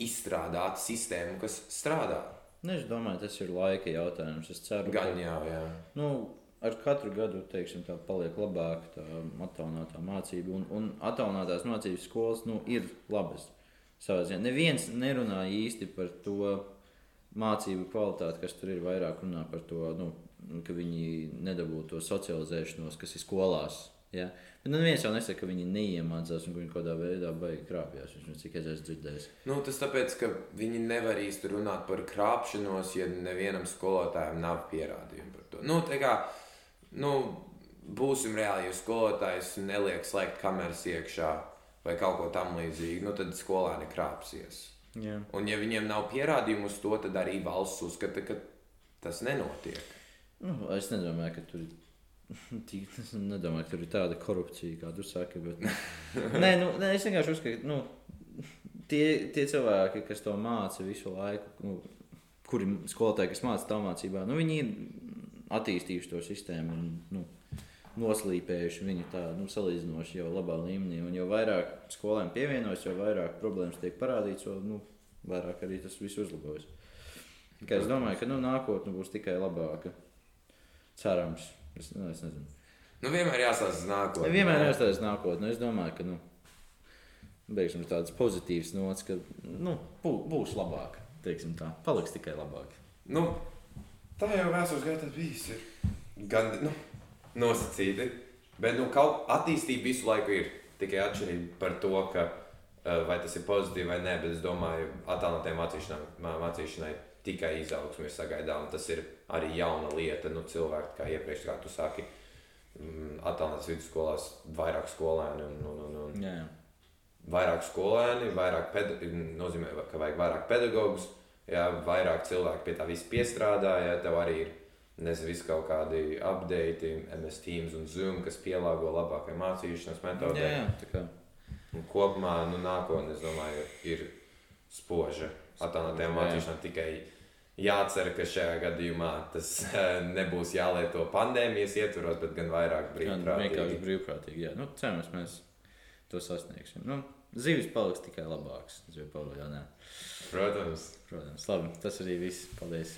izstrādāt sistēmu, kas strādā.
Nu, es domāju, tas ir laika jautājums. Es ceru,
Gan jau, jā.
nu, ar katru gadu teiksim, tā paliek labāka tā attālinātā mācība. Un, un attālinātās mācības skolas nu, ir labas. Savā ziņā neviens nerunā īsti par to mācību kvalitāti, kas tur ir. Vairāk runā par to, nu, ka viņi nedabū to socializēšanos, kas ir skolās. Ja? Bet nu, neviens jau nesaka, ka viņi neiemācās un ka viņi kaut kādā veidā baigi krāpjas. Viņš cik es esmu dzirdējis.
Nu, tas tāpēc, ka viņi nevar īsti runāt par krāpšanos, ja nevienam skolotājam nav pierādījumu par to. Nu, kā, nu, būsim reāli, ja skolotājs neliek slēgt kameras iekšā vai kaut ko tamlīdzīgu, nu, tad skolēni krāpsies.
Jā.
Un, ja viņiem nav pierādījumu uz to, tad arī valsts uzskata, ka tas nenotiek.
Nu, es nedomāju, ka tur ir. Tik- Es nedomāju, ka tur ir tāda korupcija, kā tu saki. Bet... nē, nu, nē, es vienkārši uzskatu, ka nu, tie, tie cilvēki, kas to māca visu laiku, nu, kuri skolotāji, kas māca tā mācībā, nu, viņi ir attīstījuši to sistēmu un nu, noslīpējuši viņu tā nu, salīdzinoši jau labā līmenī. Un jo vairāk skolēniem pievienojas, jo vairāk problēmas tiek parādīts, jo nu, vairāk arī tas viss uzlabojas. Tikai es domāju, ka nu, nākotnē būs tikai labāka. Cerams. Es, nu, es nezinu.
Nu, vienmēr jāsās uz nākotni.
Vienmēr jāstāsta nākotnē. Es domāju, ka nu, beigsim tādas pozitīvas nots, ka nu, bū, būs labāk. Teiksim tā, paliks tikai labāk.
Nu, tā jau vēstures gaitā bijis. Ir. Gan nu, nosacīti. Bet nu, kaut attīstība visu laiku ir tikai atšķirība par to, ka, eh, vai tas ir pozitīvi vai nē. Bet es domāju, attēlotiem mācīšanai, mācīšanai tikai izaugsme ir sagaidāma. Tas ir arī jauna lieta. Nu, cilvēki, kā iepriekš, kā tu saki, mm, attēlotas vidusskolās, vairāk skolēni un, un, un, un
Jā, jā.
vairāk skolēni, vairāk nozīmē, ka vajag vairāk pedagogus, jā, vairāk cilvēku pie tā visa piestrādā, ja tev arī ir nezinu, visi kaut kādi updati, MS Teams un Zoom, kas pielāgo labākai mācīšanas
jā,
metodei.
jā tā kā.
Un kopumā, nu, nākotnē, es domāju, ir spoža attēlotiem
Jā.
mācīšanām tikai. Jācer, ka šajā gadījumā tas eh, nebūs jālieto pandēmijas ietvaros, bet gan vairāk
Gan
brīvprātīgi.
vienkārši brīvprātīgi. Jā. Nu, cerams, mēs to sasniegsim. Nu, Zivis paliks tikai labāks. Zivju pagaidām, nē.
Protams.
Protams, labi. Tas arī viss. Paldies!